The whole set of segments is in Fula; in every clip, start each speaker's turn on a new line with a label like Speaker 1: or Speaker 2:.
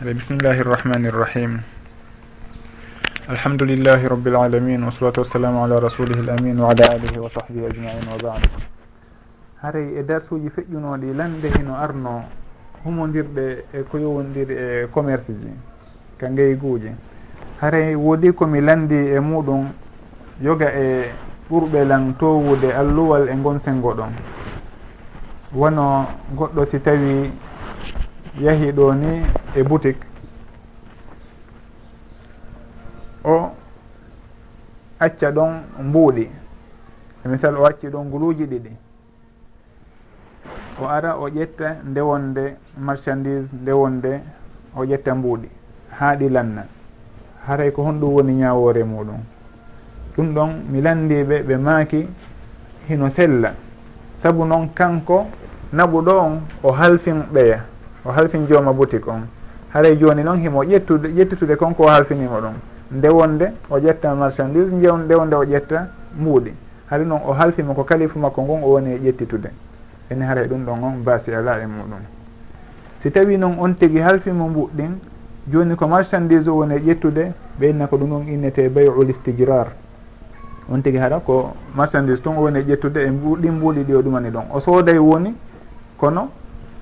Speaker 1: ɓe bisimillahi irrahmani irrahim alhamdulillahi rabbil alamin wasalatu wassalamu ala rasulihi l amin wa ala alihi wa sahbihi ajmain wa bad haray e darsuji feƴƴunoɗi lande hino arno humodirɗe e ko yowodiri e commerce ji ka ngeyguuji haray woodi komi landi e muɗum yoga e ɓurɓe lan towude alluwal e gon sengo ɗon wono goɗɗo si tawi yahi ɗo ni e boutique. O acca ɗon mbuuɗi. E misal o acci ɗon guluuji ɗiɗi. O ara o ƴetta ndewonde marchandise ndewonde o ƴetta mbuuɗi. Haa ɗi lanna. Haray ko honɗum woni ñawore muɗum. Ɗum ɗon mi landiɓe ɓe maaki hino sella. Saabu noon kanko naɓuɗo on o halfin ɓeya. o halfin jooma boutique on. Haray joni noon himo ƴettude ƴettitude konko o halfinimo ɗum. Ndewonde o ƴetta marchandise ndew ndewonde o ƴetta mbuuɗi hari noon o halfima ko kalifu makko ngon o woni e ƴettitude. Ene haray ɗum ɗon on basi ala e muɗum. Si tawi noon on tigi halfimo mbuɗɗin joni ko marchandise o woni e ƴettude ɓeynna ko ɗum ɗon innete bayul istijrar. On tigi haɗa ko marchandise tun o woni e ƴettude e ɗin mbuuɗi ɗi o ɗumani ɗon. O sooday woni kono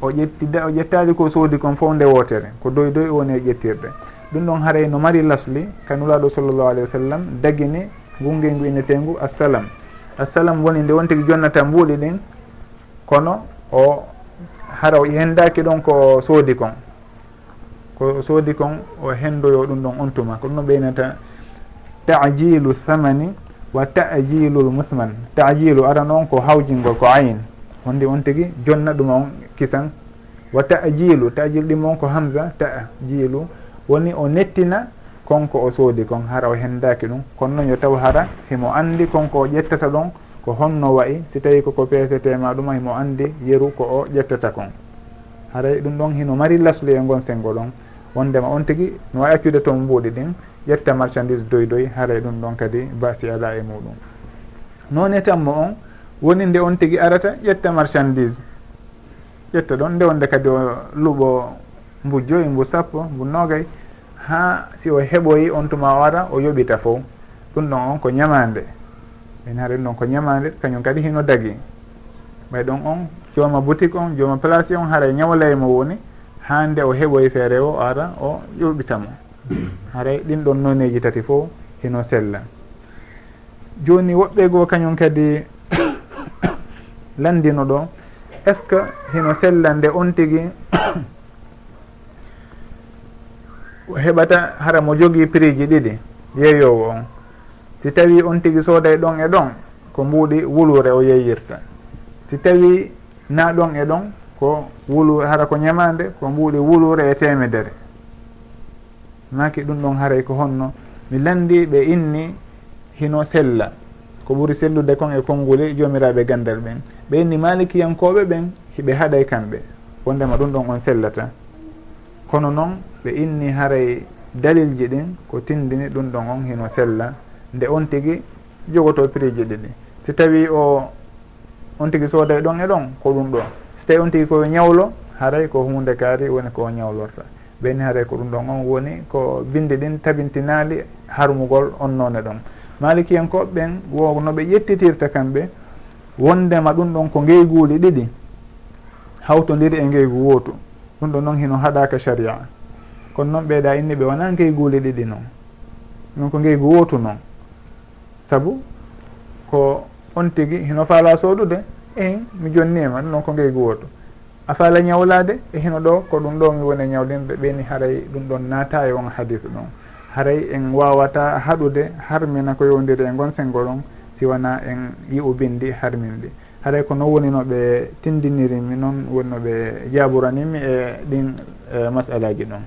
Speaker 1: o ƴettida o ƴettali ko soodi kon fof nde wootere ko doy doy woni e ƴettirɗe ɗum ɗon haray no mari lasli kanulaɗo sallllahu alayhi wa sallam dagini gungel ngu e innetengu assalam. Assalam woni nde wontigui jonnata mbuuɗi ɗin kono o hara o hendaki ɗon ko soodi kon. Ko soodi kon o hendoyo ɗum ɗon on tuma. Ko ɗum ɗon ɓeynata tajilu thamani wa tajilu l musman. Tajilu aran on ko hawjingol ko ayn honde on tigui jonna ɗum on kisan. Wa tajilu tajil ɗim on ko hamsa tajilu. Woni o nettina konko o soodi kon hara o hendaki ɗum. Kono noon yo taw hara himo andi konko o ƴettata ɗon ko honno wayi si tawi koko peesetema ɗuma himo andi yeru ko o ƴettata kon. Haray ɗum ɗon hino mari laslu e gon sengo ɗon. Wondema on tigui no wawi accude toon mbuuɗi ɗin ƴetta marchandise doy doy haray ɗum ɗon kadi basi ala e muɗum. Noon e tanmo on woni nde on tigui arata ƴetta marchandise. Ƴetta ɗon nde wonde kadi o luuɓo mbu joyi mbu sappo mbu nogay. Ha si o heɓoyi on tuma o ara o yoɓita fof ɗum ɗon on ko ñamande. Min haɗen ɗon ko ñamande kañum kadi hino dagui ɓay ɗon on jooma boutique on jooma place on haray ñawlay mo woni. Ha nde o heɓoyi feere o ara o yoɓitamo haray ɗin ɗon noneji tati fof hino sella. Joni woɓɓe goo kañum kadi landino ɗo est ce que hino sella nde on tigui heɓata hara mo jogui prix ji ɗiɗi yeeyowo on. Si tawi on tigui sooday ɗon e ɗon ko mbuuɗi wulure o yeeyirta. Si tawi na ɗon e ɗon ko wulu hara ko ñamande ko mbuuɗi wulure e temedere maki ɗum ɗon haray ko honno. Mi landi ɓe inni hino sella. ko ɓuuri sellude kon e konnguli joomiraɓe gandal ɓen. Ɓenni malikiyankoɓe ɓen hiɓe haɗay kamɓe. Wondema ɗum ɗon on sellata. Kono noon ɓe inni haray dalilji ɗin ko tindini ɗum ɗon on hino sella. Nde on tigi jogoto prix ji ɗiɗi si tawi o on tigi sooday ɗon e ɗon ko ɗum ɗo. Si tawi on tigi koye ñawlo haray ko hunde kaari woni ko ñawlorta. Ɓenni haray ko ɗum ɗon on woni ko bindi ɗin tabintinaali harmugol on noone ɗon. malikiyankoɓe ɓen wo no ɓe ƴettitirta kamɓe wondema ɗum ɗon ko ngeyguuli ɗiɗi hawtodiri e ngeygu wootu. Ɗum ɗo noon hino haɗaka sharia. Kono noon ɓeeɗa inni ɓe wona ngeyguuli ɗiɗi noon. Ɗum ko ngeygu wootu noon. Saabu ko on tigi hino faala soɗude ehin mi jonnima ɗum ɗon ko ngeygu wootu. A faala ñawlade e hino ɗo ko ɗum ɗo mi woni ñawlinde ɓeni haray ɗum ɗon naata e on hadis ɗon haray en wawata haɗude harmina ko yowdiri e gon senngo ɗon si wona en yi'ubindi harminde. Haray ko non woni no ɓe tindinirimi noon woni no ɓe jaburanimi e ɗin e masalaji ɗon.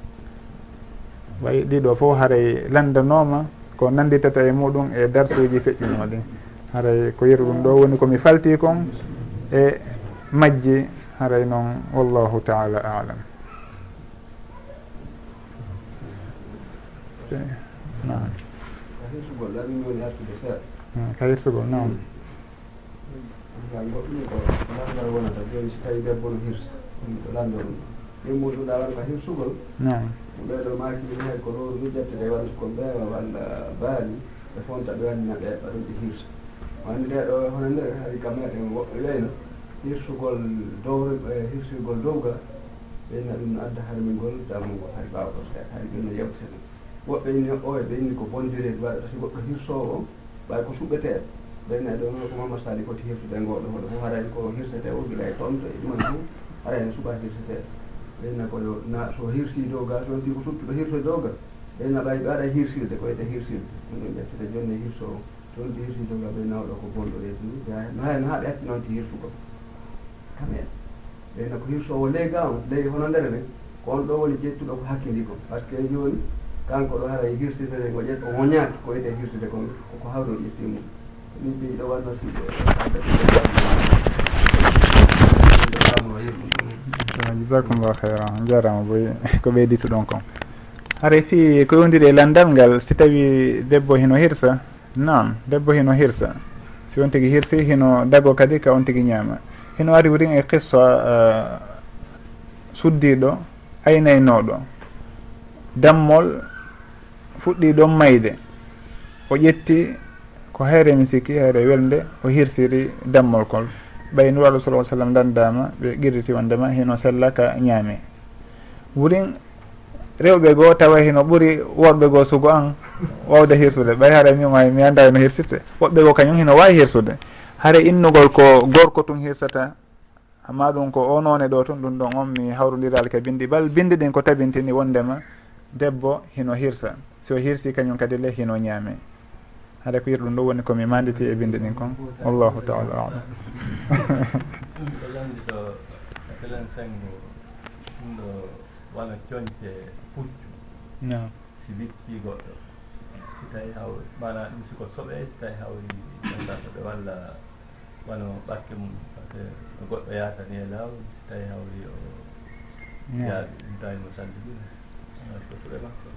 Speaker 1: Way ɗiɗo fof haray landanoma ko nanditata e muɗum e darsuji feƴƴunoɗi haray ko yeru ɗum ɗo woni komi falti kon e majji haray noon wallahu taala alam. eyi nam hirsugol laɓini woni artude seeɗa ka hirsugol nam
Speaker 2: goɗɗum ko landal wonata joni so tawi debbo no hirsa ɗum ɗo landal immuɗuɗa wonka hirsugol
Speaker 1: nam
Speaker 2: ɓeɗo makiɗi hay ko ɗo hujjatte ɗe walla ko ɓeewa walla baali ɓe fonta ɓe wannina ɓe ɓaɗum ɓe hirsa wani ndeɗo hono nde hay ka meɗen woɓɓe weyno hirsugol dowre hirsugol dowga ɓeyna ɗum adda harmingol dammugol hay mbawɗo seeɗa hay ɗum no yewtenen woɓɓe inni o e ɓe inni ko bondireede waɗata si goɗɗo hirsoowo ɓay ko suɓetee ɓeyne ɗo ko mamadou sali foti hirtude e ngoɗo hoɗo fof harani ko hirsete o gila e tonto e ɗuman fof harani suɓa hirsete ɓeyna koyo na so hirsi dow ga so ndi ko suppiɗo hirso dow ga ɓeyna ɓay ɓe aɗa hirsirde ko wiyete hirsirde ɗum ɗon ƴettete jonni e hirso o so ndi hirsi dow ga ɓe nawɗo ko bonɗo reedu ni ja no hay no noon ti hirsugo. Kamen ɓeyna ko hirso ley ga on ley hono ndere nden ko on ɗo woni jettuɗo ko hakkindi ko par ce que joni kanko ɗo hara hirsitede ngo ƴet o woñaaki ko wiyete hirsude ko koko hawro ƴetti mum min ɓi ɗo wanno siɗo e
Speaker 1: jasakumllah heyra jarama boy ko ɓeyditu ɗon kon. Hara fi ko yowdiri e landal ngal si tawi debbo hino hirsa? Non debbo hino hirsa. Si on tigui hirsi hino dago kadi ka on tigui ñaama. Hino ari wurin e qissa eh, suddiɗo aynaynoɗo. Dammol fuɗɗi ɗon mayde. O ƴetti ko hayre mi sikki hayre welde o hirsiri dammol kol. Ɓayi nuraɗo sala sallam dandama ɓe qirriti wondema hino sella ka ñaame. Wurin rewɓe goo tawa hino ɓuuri worɓe goo sugo an wawde hirsude. Ɓay haara mi way mi anda no hirsirte. Woɓɓe goo kañum hino wawi hirsude. Haara innugol ko gorko tun hirsata amma ɗum ko o none ɗo tun ɗum ɗon on mi hawrodiral ka bindi bal bindi ɗin ko tabintini wondema debbo hino hirsa. so hirsi kañum kadi le hino ñaame. Haɗa ko yir ɗum ɗo woni komi manditi e binde ɗin kon. Wallahu taala alam.
Speaker 3: Elen sengo ɗum ɗo wona coñce puccu si witti goɗɗo si tawi haw mana ɗum siko soɓe si tawi hawri jondakoɓe walla wano ɓakke mum par ce que no goɗɗo yahata ni e laaw si tawi hawri o yaaɓi ɗum tawi mo salliɗum siko soɓe makko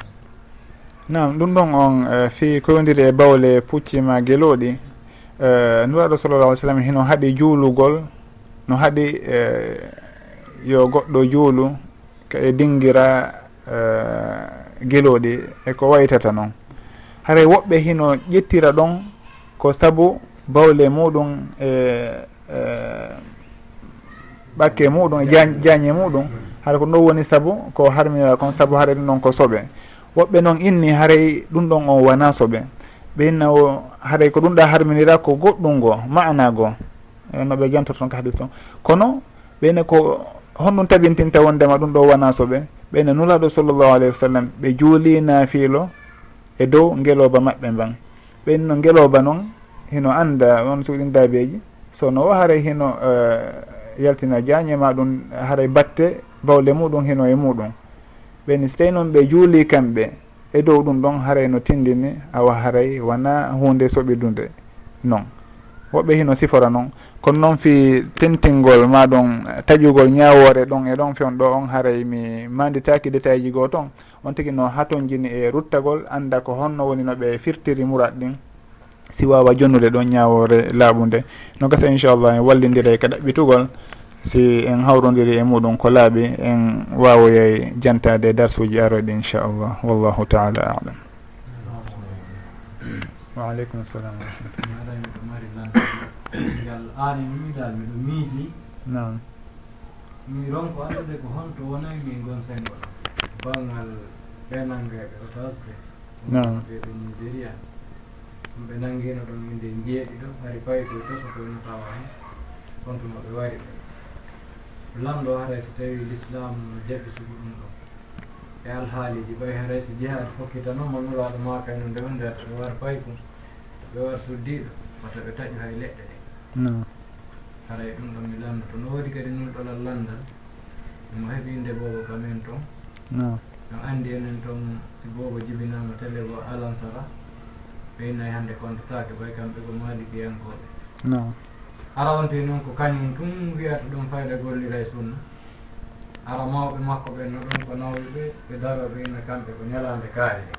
Speaker 1: nam ɗum ɗon on eh, fi koyodiri e bawle puccima gueloɗi eh, nuraɗo sallallah alih sallam hino haaɗi juulugol no haaɗi eh, yo goɗɗo juulu e dingira geloɗi eko waytata noon haray woɓɓe hino ƴettira ɗon ko sabu bawle muɗum e, e ɓakke muɗum e jañe muɗum. Haɗa ko ɗon woni sabu ko harminira kon sabu haɗa ɗum ɗon ko soɓe. woɓɓe noon inni haray ɗum ɗon on wanaso ɓe ɓe inna o haray ko ɗum ɗa harminira ko goɗɗum go mana go eh, no ɓe jantoto toon ka hadis toon kono ɓeyne ko honɗum tabintinta wondema ɗum ɗo wanaso ɓe ɓeyne nulaɗo sallllahu alayhi wa sallam ɓe juulina fiilo e dow ngeloba maɓɓe mban. Ɓeyn no ngeloba noon hino anda on suuɗin daabeji sono o haray hino uh, yaltina jaañe ma ɗum haray batte bawle muɗum hino e muɗum. ɓeni so tawi noon ɓe juuli kamɓe. E dow ɗum ɗon haray no tindini awa haray wona hunde soɓidude non. Woɓɓe hino sifora noon kono noon fi tentingol ma ɗum taƴugol ñawore ɗon e ɗon fewn ɗo on haray mi manditaki détail ji goo toon on tigui no haton jini e ruttagol anda ko honno woni no ɓe firtiri murat ɗin si wawa jonnude ɗon ñawore laaɓude no gasa inchallah en wallidira e ka ɗaɓɓitugol. si en hawrodiri e muɗum ko laaɓi en wawoyay jantade darsuji aroɗi inchallah wallahu taala alam. Waaleykum salam
Speaker 4: ngal an e miɗo miiji
Speaker 1: nam
Speaker 4: mi ronko andude ko honto wonayi e min gon sengol banggal ɓenangeɓe o tasde ɓeɓe nigéria ɓe nanguino ɗon minde jeeɗiɗo hari payi koye toso koyno tawa hen hontunoɓe wari ɓe lamɗo haray so tawi l'islam jaɓi sugu ɗum ɗo. E alhaaliji ɓay haray so jihad hokkita noon mo ma kayno e nde on nder ɓe wara pay kum ɓe wara suddiiɗo wata ɓe taƴu hay leɗɗe ɗe. Haray ɗum ɗon mi lamdo to no woodi kadi nulɗolal landal mo heɓi nde boobo kamen toon no. anndi enen toon si boobo jibinama tele go alansara ɓeynayi hannde kontataake ɓay kamɓe ko maalikiyankoɓe harawante noon ko kañum tum wiyata ɗum fayda gollira e sunna. Ara mawɓe makko ɓen no ɗum ko nawɓe ɓe ɓe daroɓe ina kamɓe ko ñalande kaari ɗe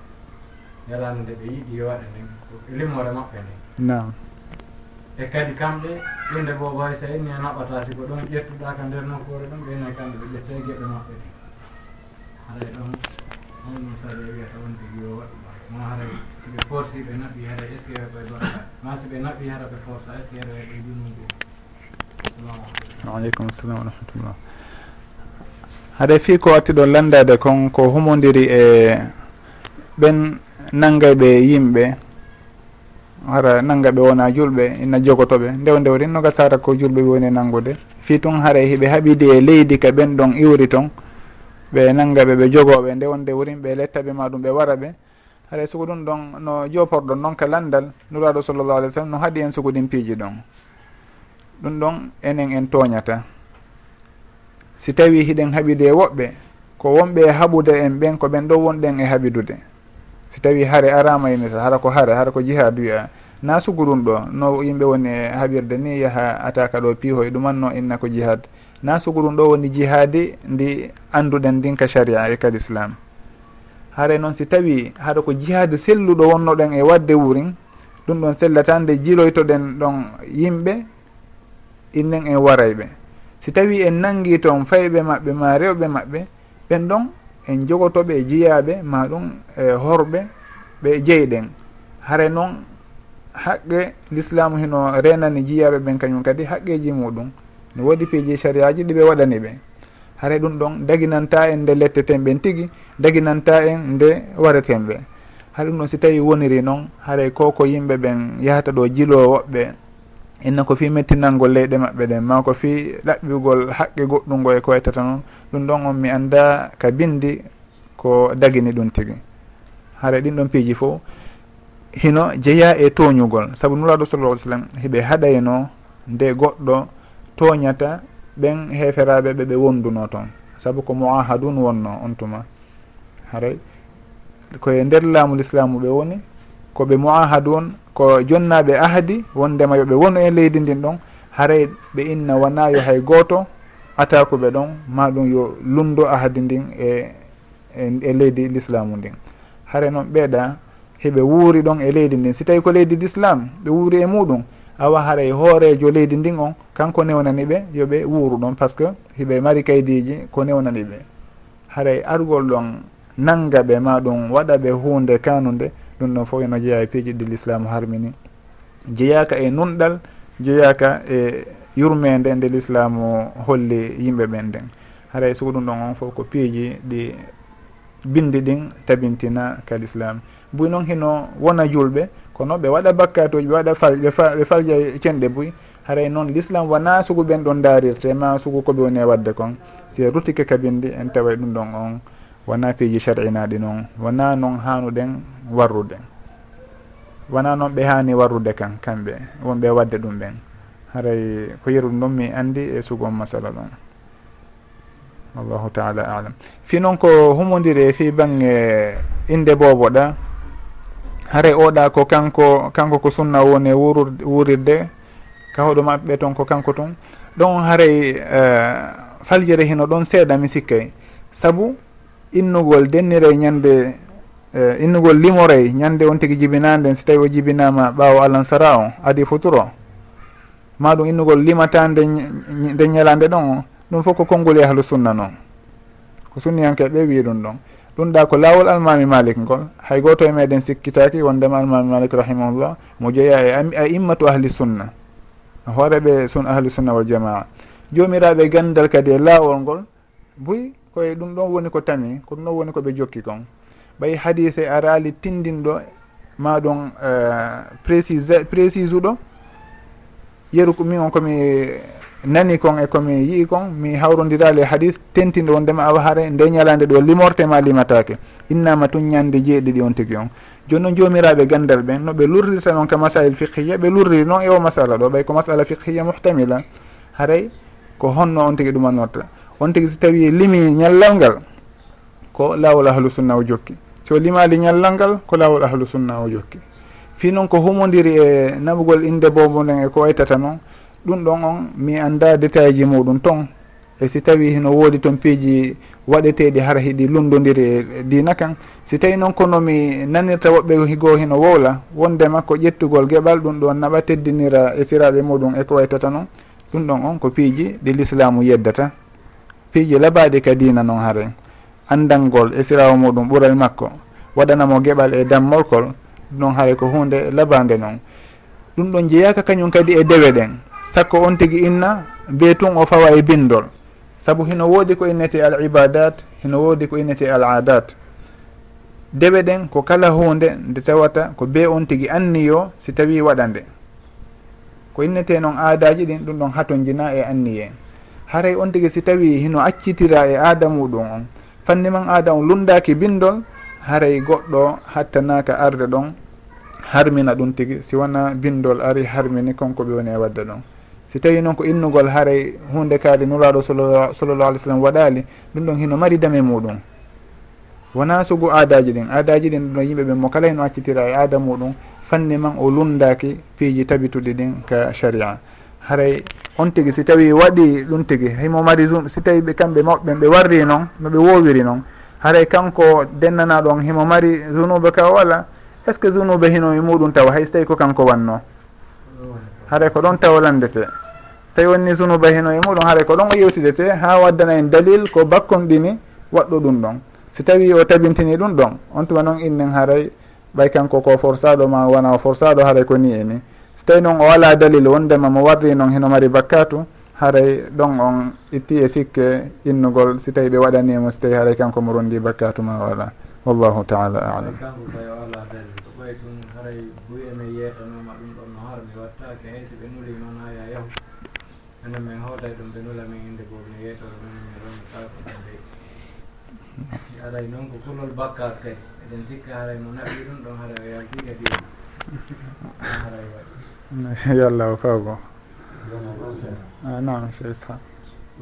Speaker 4: ñalande nde ɓe yiɗi waɗa nden ko limore maɓɓe nde
Speaker 1: nam
Speaker 4: e kadi kamɓe ɗumde bo hay so inni a naɓata siko ɗon ƴettuɗa ka nder nokkure ɗum ɓenen kamɓe ɓe ƴetta e geɓe maɓɓe ɗe haray ɗon on ɗum saɗa wiyata wonde yo waɗɗuma ma haray. ɓe forci ɓe naɓɓi hara est ce que ɓe ɗoɗa ma si ɓe naɓɓi hara ɓe forca est ce que hara ɓe yurmide
Speaker 1: waaleykum salam wa rahmatullah. Haɗa fi ko watti ɗo landade kon ko humodiri e ɓen nangga yimɓe hara nanggaɓe wona julɓe ina jogotoɓe. Ndew ndewri noga sara ko julɓe woni e nanngude fi tun hara hiɓe haɓidi e leydi ka ɓen ɗon iwri ton ɓe nangga ɓe jogoɓe. Ndew ndewrin ɓe lettaɓe ma ɗum ɓe wara ɓe. haɗay sugo ɗum ɗon no joporɗon noon ka landal nuraɗo sallllahu alih w sallam no haaɗi en sugudin piiji ɗon. Ɗum ɗon enen en tooñata si tawi hiɗen haɓide woɓɓe ko wonɓe e haɓude en ɓen ko ɓen ɗo wonɗen e haɓidude. Si tawi hare arama inata hara ko hare hara ko jihad wiya na sugu ɗum ɗo no yimɓe woni e haɓirde ni yaha ataka ɗo piihoy e ɗumanno inna ko jihad. Na sugu ɗum ɗo woni jihadi ndi anduɗen ndin ka sharia e kadi islam haare noon si tawi haɗa ko jihaade selluɗo wonnoɗen e wadde wurin ɗum ɗon sellata nde jiloytoɗen ɗon yimɓe innen en warayɓe. Si tawi en nangi toon fayɓe maɓɓe ma rewɓe maɓɓe ɓen ɗon en jogotoɓe e jiyaɓe ma ɗum e horɓe ɓe jeyɗen. Hare noon haqqe l'islamu hino renani jiyaɓe ɓen kañum kadi haqqeji muɗum. No waɗi piiji sariyaji ɗiɓe waɗani ɓe. haray ɗum ɗon daginanta en nde letteten ɓen tigui daginanta en nde wareten ɓe haɗa ɗum ɗon si tawi woniri noon haray ko ko yimɓe ɓen yahata ɗo jilowoɓɓe inna ko fi mettinalgol leyɗe maɓɓe ɗen ma ko fi ɗaɓɓugol haqqe goɗɗum ngo e ko waytata noon ɗum ɗon on mi anda ka bindi ko dagini ɗum tigui haara ɗin ɗon piiji fo hino jeeya e toñugol saabu nulaɗo sallah alih sallam heɓe haɗayno nde goɗɗo toñata ɓen heferaɓe ɓe ɓe wonduno toon. Saabu ko moahadun wonno on tuma haray koye nder laamu l'islamu ɓe woni koɓe moahadun ko jonnaɓe ahadi wondema yoɓe wonu e leydi ndin ɗon haray ɓe inna wona yo hay goto atakuɓe ɗon ma ɗum yo lundo ahadi ndin e e, e leydi l'islamu ndin. Hare noon ɓeeɗa heɓe wuuri ɗon e leydi ndin. Si tawi ko leydi l'islam ɓe wuuri e muɗum awa haray hoorejo leydi ndin on kanko newnani ɓe yoɓe wuuru ɗon par ce que hiɓe mari kaydiji ko newnani ɓe. Haray argol ɗon nanga ɓe ma ɗum waɗa ɓe hunde kanude ɗum ɗon fof eno jeeya e piiji ɗi l'islamu harmini. Jeeyaka e nunɗal jeeyaka e yurmede nde l'islamu holli yimɓe ɓen nden. Haray sugo ɗum ɗon on fof ko piiji ɗi bindi ɗin tabintina kal islam buy noon hino wona julɓe kono ɓe waɗa bakkatuji ɓe waɗa fal ɓe falja cenɗe buy haray noon l'islam wona sugu ɓen ɗon darirte ma sugu koɓe woni e wadde kon. Si rutike kabindi en taway ɗum ɗon on wona piiji sharinaɗi noon. Wona noon hanuɗen warrude. Wona noon ɓe hani warrude kan kamɓe wonɓe wadde ɗum ɓen. Haray ko yeru ɗum mi andi e sugon masala ɗon. Wallahu taala alam. Fi noon ko humodiri e fi bange inde boboɗa haray oɗa ko kanko kanko ko sunna woni wurude wurirde ka hoɗo maɓɓe toon ko kanko toon ɗon haray eh, faljere hino ɗon seeɗa mi sikkay saabu innugol dennire ñande eh, innugol limorey ñande on tigui jibinanden so tawi o jibinama ɓawo alansara o adi futuro. O ma ɗum innugol limata nde nde ñalande ɗon o ɗum fof ko konngol e yahlu sunna noon ko sunniyanke ɓe wi ɗum ɗon. Ɗum ɗa ko laawol almami malik ngol. Hay goto e meɗen sikkitaki wondema almami malik rahimahullah mo jeeya e a immatu ahli sunna. hooreɓe sun ahlu sunna wal jamaa. Jomiraɓe gandal kadi e laawol ngol buy koye ɗum ɗon woni ko tami ko ɗum ɗon woni koɓe jokki kon. Ɓayi hadise a tindinɗo ma ɗum e, précise précise uɗo yeru min on komi nani kon e komi yii kon mi hawrodirali e hadis tentinɗo wondema awa haare nde ñalande ɗo limortema limatake innama tun ñande jeeɗiɗi on tigui on. joni noon jomiraɓe gandal ɓen no ɓe lurrirta noon ka masail fiqhiya ɓe lurriri noon e o masala ɗo ɓay ko masala fiqhiya muhtamila haray ko honno on tigui ɗumanorta on tigui so tawi limi ñallal ngal ko lawol ahlu sunna o jokki. So limali ñallal ngal ko lawol ahlu sunna o jokki. Fi noon ko humodiri e naɓugol inde bobo nden e ko waytata noon ɗum ɗon on mi anda détail ji muɗum ton. E si tawi no woodi toon piiji waɗeteɗi hara hiɗi lundodiri e dina kan si tawi noon kono mi nanirta woɓɓe higo hino wowla wondema ko ƴettugol geɓal ɗum ɗon naɓa teddinira e siraɓe muɗum e ko waytata noon ɗum ɗon on ko piiji ɗi l'islamu yeddata. Piiji labaɗi ka dina noon haray andalngol e sirawo muɗum ɓural makko waɗanamo geɓal e dammolkol ɗum haray ko hunde labade noon. Ɗum ɗon jeeyaka kañum kadi e dewe ɗen sakko on tigui inna be tun o fawa e bindol. Saabu hino woodi ko innete al ibadat hino woodi ko innete al adat dewe ɗen ko kala hunde nde tawata ko be on tigui anniyo si tawi waɗa nde ko innete noon aadaji ɗin ɗum ɗon hatojina e anniye haray on tigui si tawi hino accitira e aada muɗum on fanni man aada on lundaki bindol haray goɗɗo hattanaka arde ɗon harmina ɗum tigui si wona bindol ari harmini konko ɓe woni e wadde ɗon si tawi noon ko innugol haray hunde kaali nuraɗo sallallah alih w sallam waɗali ɗum ɗon hino mari dame muɗum wona sugu aadaji ɗin. Aadaji ɗin ɗo yimɓe ɓen mo kala heno accitira e aada muɗum. Fanni man o lundaki piiji tabituɗi ɗin ka sharia. Haray on tigui si tawi waɗi ɗum tigui himo mari si tawi ɓe kamɓe mawɓe ɓe warri noon noɓe wowiri noon haray kanko dennana ɗon himo mari zunuba ka wala est ce que zunuba hino e muɗum tawa? Hay so tawi ko kanko wanno? Haray ko ɗon tawalandete so tawi wonni zunuba hino e muɗum haray ko ɗon o yewtidete ha waddana en dalil ko bakkon ɗini waɗɗo ɗum ɗon. si tawi o tabintini ɗum ɗon on tuma noon innen haray ɓay kanko ko forçaɗo ma wona o forçaɗo haray ko ni e ni. So tawi noon o ala dalil wondema mo warri noon heno mari bakkatu haray ɗon on itti e sikke innugol si tawi ɓe waɗanimo si tawi haray kanko mo rondi bakkatu ma wala. Wallahu taala alam.
Speaker 4: Enen min hooday ɗum ɓe nula haray noon ko kullol bakkar kadi eɗen sikka haray mo naɓi ɗum ɗon haray o yalti kadi haray waɗi
Speaker 1: yo allah o fawgo nam cheikh ishaq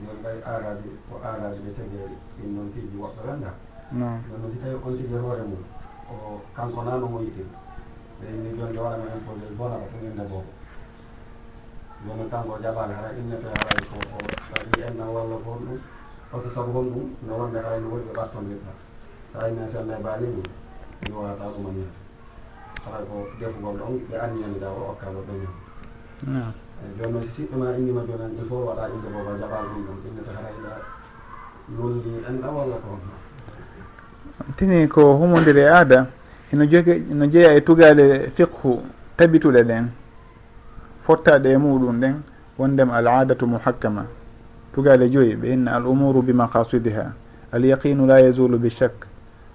Speaker 5: ɗon ɓay arabi ko arabi ɓe tagi ɗin noon tigi woɓɓe wanda
Speaker 1: non
Speaker 5: no si tawi on tigi hoore mum o kanko nano mo yiɗi ɓeyni jonde waɗama imposé bona ko tuminde boko jonon kanko jaɓani hara innete haray ko o waɗi enna walla kon ɗum par ce que sabu hon ɗum no wonde hayno woni ɓe ɓattondirɗa so ayna so allah e baalimi mi wawata ɗumanade haray ko defugol ɗon ɓe anniyani da o okkaɓe
Speaker 1: ɓeñam
Speaker 5: eyi joni noon so siɗɗoma innima joni an il faut waɗa inde booba jaɓa ɗum ɗon innete harayɗa londi enɗa walla ko
Speaker 1: tini ko humodiri e aada ino jogi no jeeya e tugale fiqhu tabituɗe ɗen fottaɗe e muɗum ɗen wondem al adatu muhakkama. tugale joyi ɓe inna al umuru bi maqasidiha. Al yaqinu la yazulu bi chak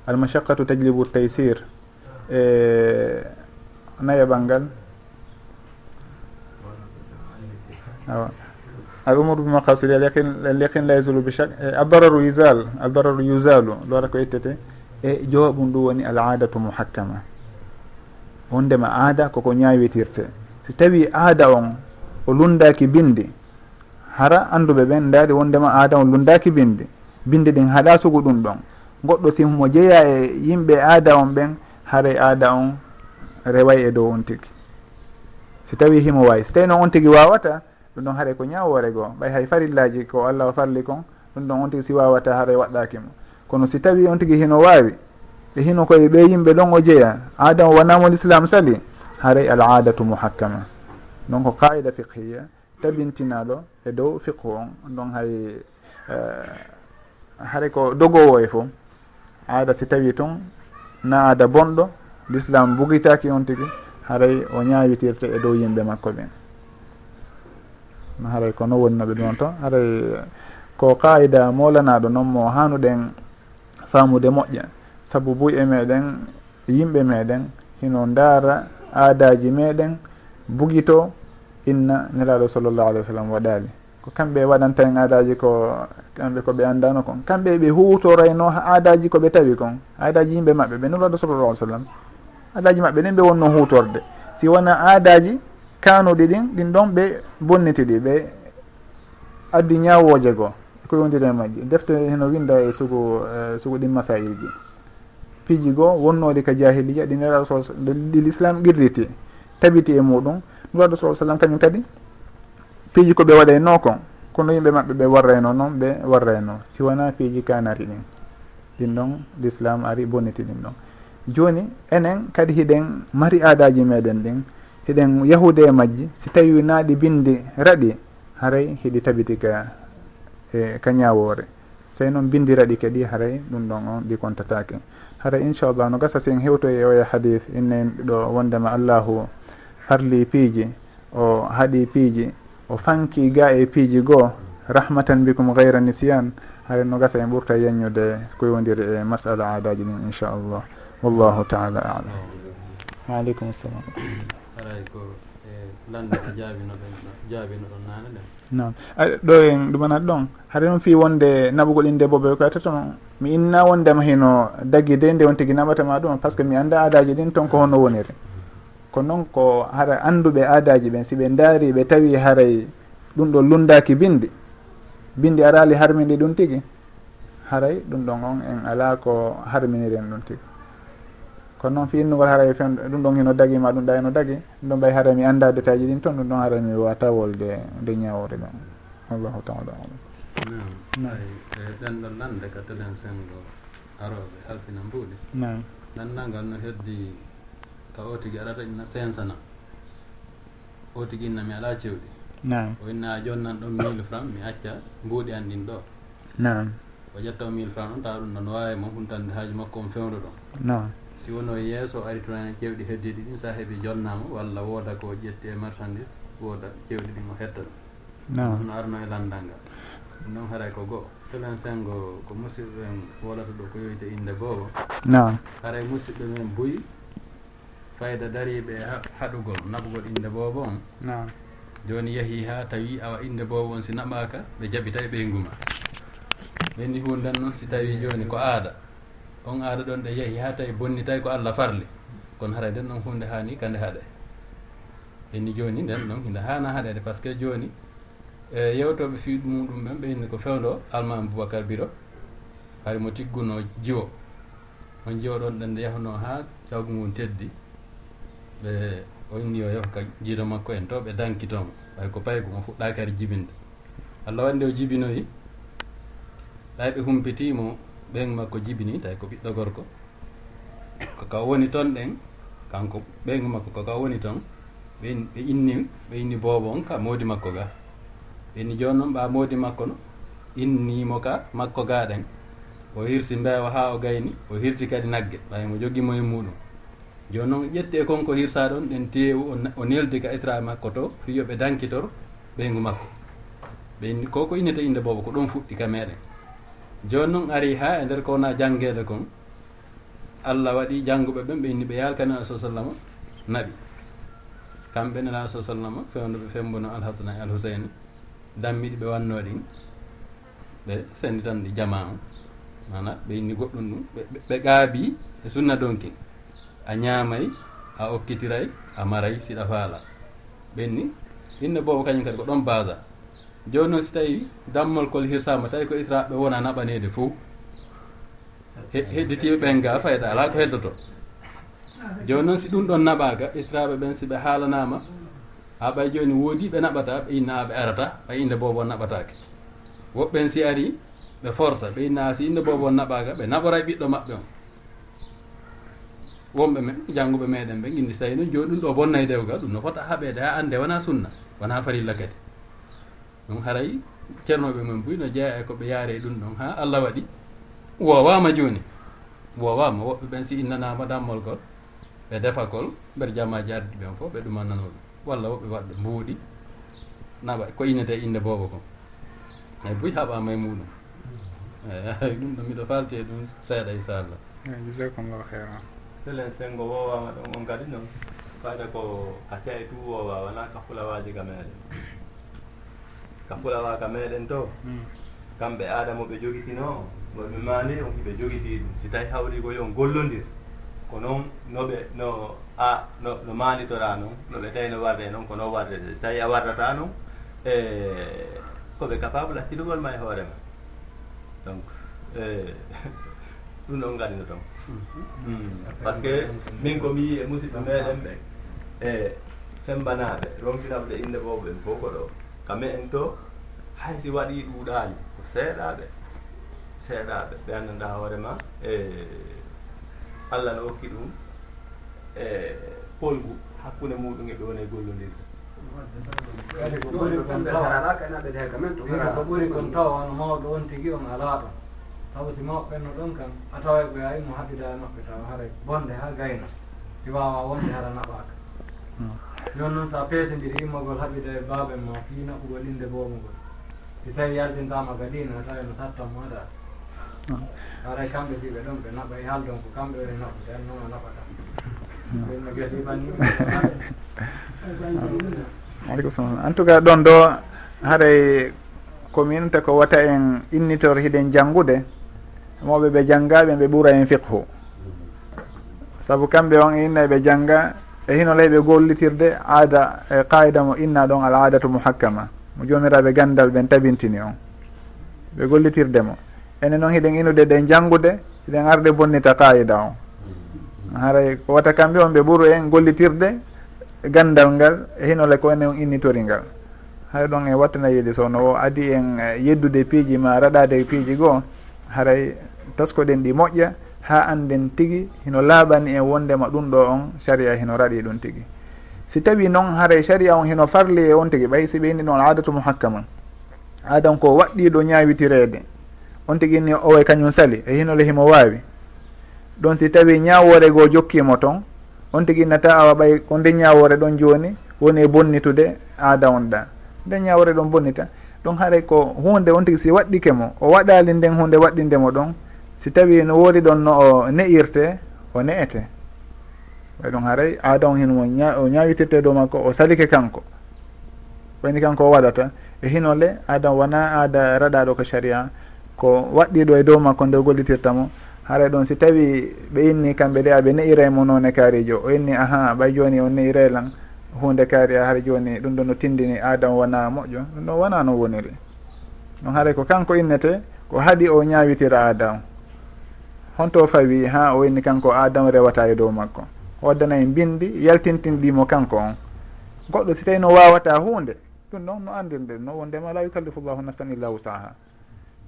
Speaker 1: al mashaqqatu tajlibu taysir e nayi ɓal ngal awa. Al umuru bi maqasidi al yaqin al yaqin la yazulu bi chak e addararu yusal addararu yusalu lowata ko ittete. E jowaɓum ɗum woni al adatu muhakkama. Wondema aada koko ñawitirte so tawi aada on o lundaki bindi hara anduɓe ɓen ndaari wondema adama lundaki binde binde ɗin haɗa sugu ɗum ɗon. Goɗɗo simmo jeeya e yimɓe aada on ɓen haray aada on reway e dow on tigi. Si tawi himo wawi so tawi noon on tigi wawata ɗum ɗon haaray ko ñawore goo. Ɓay hay farillaji ko allah o farli kon ɗum ɗon on tigi si wawata haaray waɗɗakimo kono si tawi on tigi hino wawi e hino koye ɓe yimɓe ɗon o jeeya aada o wonamo l'islam sali haray al adatu muhakkama donc qaida fiqhiya tabintinaɗo e dow fiqhu on. Ɗon hay eh, haray ko dogowo e fo aada si tawi toon na aada bonɗo l'islam bugitaki on tigi haray o ñawitirte e dow yimɓe makko ɓen. Haray ko non wonnoɓe ɗon to haray ko qaida molanaɗo noon mo hanuɗen famude moƴƴa. Saabu buy e meɗen yimɓe meɗen hino ndaara aadaji meɗen bugito inna nelaɗo sallllahu alih wa sallam waɗali ko kamɓe waɗanta en aadaji ko kamɓe koɓe anndano kon. Kamɓe ɓe hutorayno aadaji koɓe tawi kon. Aadaji yimɓe maɓɓe ɓe nelaɗo sallllah alih sallam aadaji maɓɓe ɗen ɓe wonno hutorde si wona aadaji kanuɗi ɗin ɗin ɗon ɓe bonnitiɗi ɓe addi ñawoje goo. Ko yondire majji. Defte heno winda e sugu e sugu ɗin masailji piiji goo wonnoɗi ka jahiliya ɗi neraɗo ɗi l'islam qirriti tabiti e muɗum waɗo sa sallam kañum kadi piiji koɓe waɗayno kon kono yimɓe maɓɓe ɓe warrayno noon ɓe warrayno si wona piiji kanari ɗin ɗin ɗon l'islam ari bonniti ɗin ɗon. Joni enen kadi hiɗen mari aadaji meɗen ɗin hiɗen yahude e majji si tawi naaɗi bindi raɗi haray hiɗi tabiti ka e ka ñawore sey noon bindi raɗi kadi haray ɗum ɗon on ɗi contatake haray inchallah no gasa si en e oya e hadis innen ɗo wondema allahu farli piiji o haɗi piiji o fanki ga e piiji goo rahmatan bikum gayra nisiyan hare no gasa en ɓurta yeññude ko yewdiri e masala adaji ɗin inchallah wallahu taala alam. Waaleykum salam
Speaker 6: aray ko e landa ko jaabinoɗon jaabinoɗon nane ɗen.
Speaker 1: Nam ɗo en ɗumanat ɗon haɗa noon fi wonde naɓugol inde boɓe ko yattatama mi inna wondema hino dagui de nde on tigui naɓatama ɗum par ce que mi anda adaji ɗin toon ko honno woniri. ko noon ko hara annduɓe aadaji ɓen si ɓe ndaari ɓe tawi haray ɗum ɗo lundaki bindi bindi arali harmini ɗum tigi. Haray ɗum ɗon on en ala ko harminiren ɗum tigi. Kono noon fi innugol haray fen ɗum ɗon hino dagima ɗum ɗa heno dagi ɗum ɗon ɓay haray mi annda détail ji ɗin toon ɗum ɗon haray mi watawol de nde ñawore ɗon allahu taala alam.
Speaker 6: Nam e, e ɗen ɗon lande ka telen sengo aroɓe halfina mbuuɗi.
Speaker 1: Nam
Speaker 6: nandagal no heddi ka o tigi aɗata reñna cinq o tigi inna mi ala cewɗi.
Speaker 1: Nam
Speaker 6: o inna a jonnan ɗon mille franc mi acca mbuuɗi an ɗin ɗo.
Speaker 1: Nam
Speaker 6: o ƴetta o mille franc ɗon tawa ɗum noon wawi mo huntande haaju makko on fewndo ɗon.
Speaker 1: Nam
Speaker 6: si wono yeeso ari tunani cewɗi heddiɗi ɗin sa heeɓi jonnama walla wooda ko ƴetti e marchandise wooda cewɗi ɗin o hetta ɗum.
Speaker 1: Nam
Speaker 6: no arno e landal ngal. Ɗum noon haray ko goo. Telen sengo ko musidɗo en wolata ɗo ko yoyde inde boobo.
Speaker 1: Nam
Speaker 6: haray musidɗo men buyi fayda dariɓe haɗugol naɓugol inde boobo on. Joni yeehi ha tawi awa inde boobo on si naɓaka ɓe jaɓita e ɓeygu ɓenni hundan noon si tawi joni ko aada. On aada ɗon ɗe yeehi ha tawi bonni tawi ko allah farli. Kono haray nden ɗon hunde hani kande haɗe ɓenni joni nden ɗon hinde hana haɗede par ce que joni e yewtoɓe fii muɗum ɓen ɓeyni ko fewdo almami boubacar biro. Hari mo tigguno jiwo. On jiwo ɗon ɗen nde yahno ha cawgu ngun teddi. ɓe o inni o yeefa ka jiiɗo makko en to ɓe dankitomo ɓay ko paygu mo fuɗɗaki ar jibinde. Allah wandi o jibinoyi tawi ɓe humpitimo ɓen makko jibini tawi ko ɓiɗɗo gorko. Ko ka woni toon ɗen kanko ɓeygu makko ko ka woni toon ɓe inni ɓe inni boobo on ka moodi makko ga. Ɓe inni joni noon ɓa moodi makko no innimo ka makko ga ɗen o hirsi mbewa ha o gayni o hirsi kadi nagge ɓay mo jogimo e muɗum. joni noon ƴette konko hirsa ɗon ɗen tew o neldi ka isra makko to fiyoɓe dankitor ɓeygu makko. Ɓe koko innete inde boobo ko ɗon fuɗɗi ka meɗen joni noon ari ha e nder kowna jangguede kon allah waɗi jangguɓe ɓen ɓe inni ɓe yalkani ala saa sallama naɓi kamɓe nela ala saa sallama fewnoɓe fembono alhasana e alhusayni dammiɗi ɓe wanno ɗin ɓe senditan ɗi jama o mana ɓe inni goɗɗum ɗum ɓe gaabi e sunna donkin a ñaamay a okkitiray a maray siɗa faala. Ɓenni inne boobo kañum kadi ko ɗon basa joni noon si tawi dammol kol hirsama tawi ko israɓe wona naɓanede fof hedditiɓe ɓen ga fayda ala ko heddoto. Joni noon si ɗum ɗon naɓaka israɓe ɓen siɓe haalanama ha ɓay joni woodi ɓe naɓata ɓe inna ɓe arata ɓay inde bobo naɓatake woɓɓen si ari ɓe forsa ɓe inna si inde bobo naɓaka ɓe naɓoray ɓiɗɗo maɓɓe on. wonɓe me jannguɓe meɗen ɓe ginndi so tawi noon jooni ɗum ɗo bonnay e dewgal ɗum no fota haɓede ha ande wona sunna wona farilla kadi. Ɗum haray ceernoɓe men buy no jeeya e ko ɓe yaare ɗum ɗon ha allah waɗi. Wowama joni wowama woɓɓe ɓen si innanama dammol gol ɓe defa kol mbeɗa jamaji ardi ɓen fof ɓe ɗumannano ɗum. Walla woɓɓe waɗɓe mbuuɗi naɓa ko innete inde boobo kon. Eyi buy haɓama e muɗum. Eyi ɗum ɗo miɗo falti e ɗum seeɗa inchallah eyi
Speaker 1: jasakumllahu heyran
Speaker 3: selen sengo wowama ɗon on kadi noon fayda ko kase e tu wowa wona ka fulawaji ka meɗen ka fulawa ka meɗen to hmm. kamɓe adama ɓe jogitino wonɓe mani on ɓe jogiti ɗum. Si tawi hawri ko yon gollodir ko noon noɓe no a no no manitora noon noɓe tawi no warde noon ko noon wardete si tawi a wardata noon e koɓe capable hakkilugol ma e hoorema donc ɗum ɗon gadino toon. Mm-hmm. par ce que min komi yi e musidɓe meɗen ɓe e fembanaɓe ronfinaɓe inde boɓe en fof ko ɗo. Kame en to hay si waɗi ɗuuɗali ko seeɗaɓe seeɗaɓe ɓe anndanɗa hoorema e allah no hokki ɗum e polgu hakkunde muɗum e ɗon e gollodirde
Speaker 2: ko ɓuri kon tawa.
Speaker 4: Ko ɓuri kon tawa on mawɗo on tigi on alaa ɗon taw si mawɓenno ɗon kam a tawa ɓe yawi mo haɓɓida e maɓɓe taw haray bonde ha gayna. Si wawa wonde hara naɓaka joni noon sa peesodiri immogol haɓɓida e baabe ma fi naɓugol inde boomugol. Si tawi yardintama gadina a tawi no sattan maɗa haray kamɓe siɓe ɗon ɓe naɓa e haaldon ko kamɓe woni naɓude an noon a naɓata ɓenno gesi banni
Speaker 1: aleykum salam en tout cas ɗon ɗo haɗay ko minta ko wata en innitor hiɗen janngude. mawɓe ɓe janggaɓe ɓe ɓuura en fiqhu. Saabu kamɓe on e inna ɓe jangga e hino ley ɓe gollitirde aada e qaida mo inna ɗon al adatu muhakkama. Mo jomiraɓe gandal ɓen tabintini on. Ɓe gollitirde mo. Ene noon hiɗen inude ɗen janngude hiɗen arde bonnita qaida on. Haray ko wata kamɓe on ɓe ɓuuru en gollitirde gandal ngal e hinole ko ene on innitori ngal. Hay ɗon e wattana yiide so o adi en e yeddude piiji ma raɗade piiji goo haray taskoɗen ɗi moƴƴa ha anden tigui hino laaɓani en wondema ɗum ɗo on saria hino raɗi ɗum tigui si tawi noon haray saria on hino farli e on tigui ɓay si ɓeyni noon adatu muhakkama adan ko waɗɗiɗo ñawitirede on tigui ni owoy kañum sali e hinole himo wawi ɗon si tawi ñawore goo jokkimo toon on tigui nata awa ɓay ko nde ñawore ɗon joni woni e bonnitude aada on ɗa. Nde ñawore ɗon bonnita. Ɗon haray ko hunde on tigui si waɗɗike mo o waɗali nden hunde waɗɗindemo ɗon si tawi no woodi ɗon no o ne'irte o ne'ete. Way ɗum haray on hino o ñawitirte dow makko o salike kanko. Wayni kanko o waɗata. E hinole aada wona aada raɗaɗo ko sharia ko waɗɗiɗo e dow makko nde gollitirtamo haray ɗon si tawi ɓe inni kamɓe de aɓe ne'ira mo noon e kaarijo o inni ahan ɓay joni o ne'iraylan hunde kaari a har joni ɗum ɗo no tindini adam wona moƴƴo. Ɗum ɗon wona no woniri. Ɗum haaray ko kanko innete ko haaɗi o ñawitira adam honto fawi ha o wayni kanko adam rewata e dow makko. O waddana bindi yaltintinɗimo kanko on. Goɗɗo si tawi no wawata hunde ɗum ɗon no andirde no wondema la yukallifu llahu nafsan illa wusaha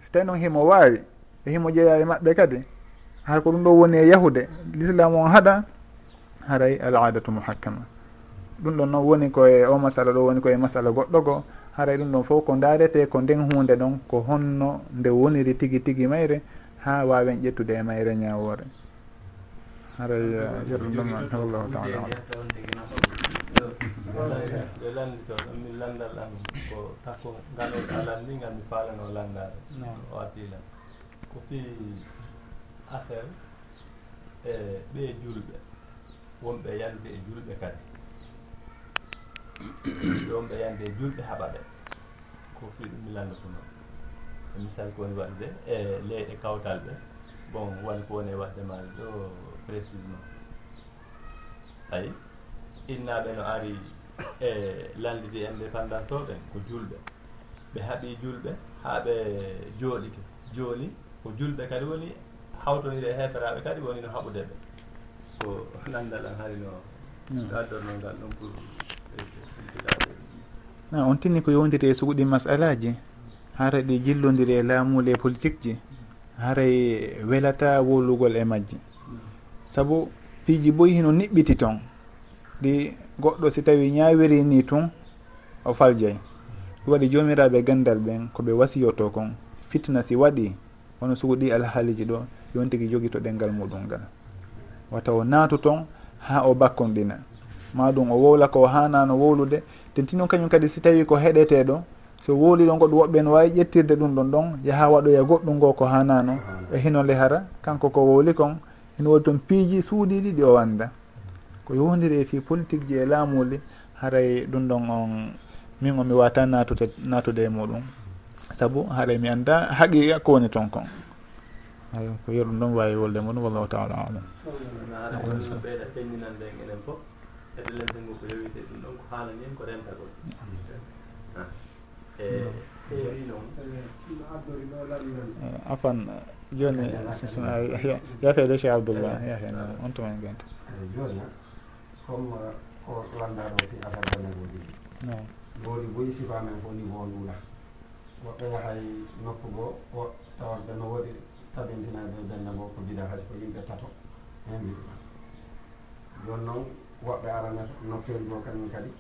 Speaker 1: si tawi noon himo wawi e himo jeeya e maɓɓe kadi hay ko ɗum ɗo woni e yahude l'islam on haɗa haray al adatu muhakkama. Ɗum ɗon noon woni koye o masala ɗo woni koye masala goɗɗo go haray ɗum ɗon fof ko darete ko nden hunde ɗon ko honno nde woniri tigui tigui mayre ha wawen ƴettude e mayre ñawore. Haray yerduɗoma eh, wallahu taala alam.
Speaker 3: Ɓe lanndi to min landal am ko takko ngalol alam ndi ngam mi faalano landade o adila ko fii affaire e ɓe julɓe wonɓe yande e julɓe kadi wonɓe yande e julɓe haɓa ɓe ko fii ɗum mi lannda tunoon misal ko woni waɗde e leyɗe kawtal ɓe bon wonko woni e waɗde maal ɗo précisement ayi innaɓe no ari e landidi indépendance o ɓen ko julɓe. Ɓe haaɓi julɓe haa ɓe jooɗike jooni ko julɓe kadi woni hawtonire e heeferaɓe kadi woni no haɓude ɓe. Ko nanndal an hari no hmm. addorno ngal ɗum pour
Speaker 1: na on tinni ko yowndiri e suguɗi masalaji hara ɗi jillodiri e laamule politique ji haray e welata wolugol e majji. Saabu piiji boyi hino niɓɓiti toon ɗi goɗɗo si tawi ñawiri ni tun o faljay ɗum waɗi jomiraɓe gandal ɓen koɓe wasiyoto kon. Fitna si waɗi wono sugu ɗi alhaaliji ɗo yon tigui joguito ɗengal muɗum ngal. Wata o naatu toon ha o bakkonɗina. Maɗum o wowla ko hanano wowlude. Tentino kañum kadi si tawi ko heɗeteɗo so wooli ɗon goɗɗum woɓɓe no wawi ƴettirde ɗum ɗon ɗon yaaha waɗoya goɗɗum ngo ko hanano e hinole hara kanko ko wooli kon hino woni toon piiji suuɗiɗi ɗi o wanda ko yowdiri e fi politique ji e laamuli haray ɗum ɗon on min on mi wata natude natude e muɗum. Saabu haray mi anda haqiqa ko woni toon kon. Ay ko yeru ɗum ɗon wawi wolde muɗum wallahu taala alam.
Speaker 3: Ɓeyɗa penninande en enen fof eɗen lente ngu ko yowite ɗum ɗon ko haalanien ko rentagol. E
Speaker 1: afan joni yafede cheikh abdoullah yafeno on tuman
Speaker 5: gonta joni comme ko landaɗo fi affaire banegoji ɗi goori boyi sifa men fo niveau nduula woɓɓe yahay nokku go o tawatde no woɗi tabintinade benne ngo ko bida hay ko yimɓe tato hen mbiɗa joni noon woɓɓe arana nokkeli go kañum kadi.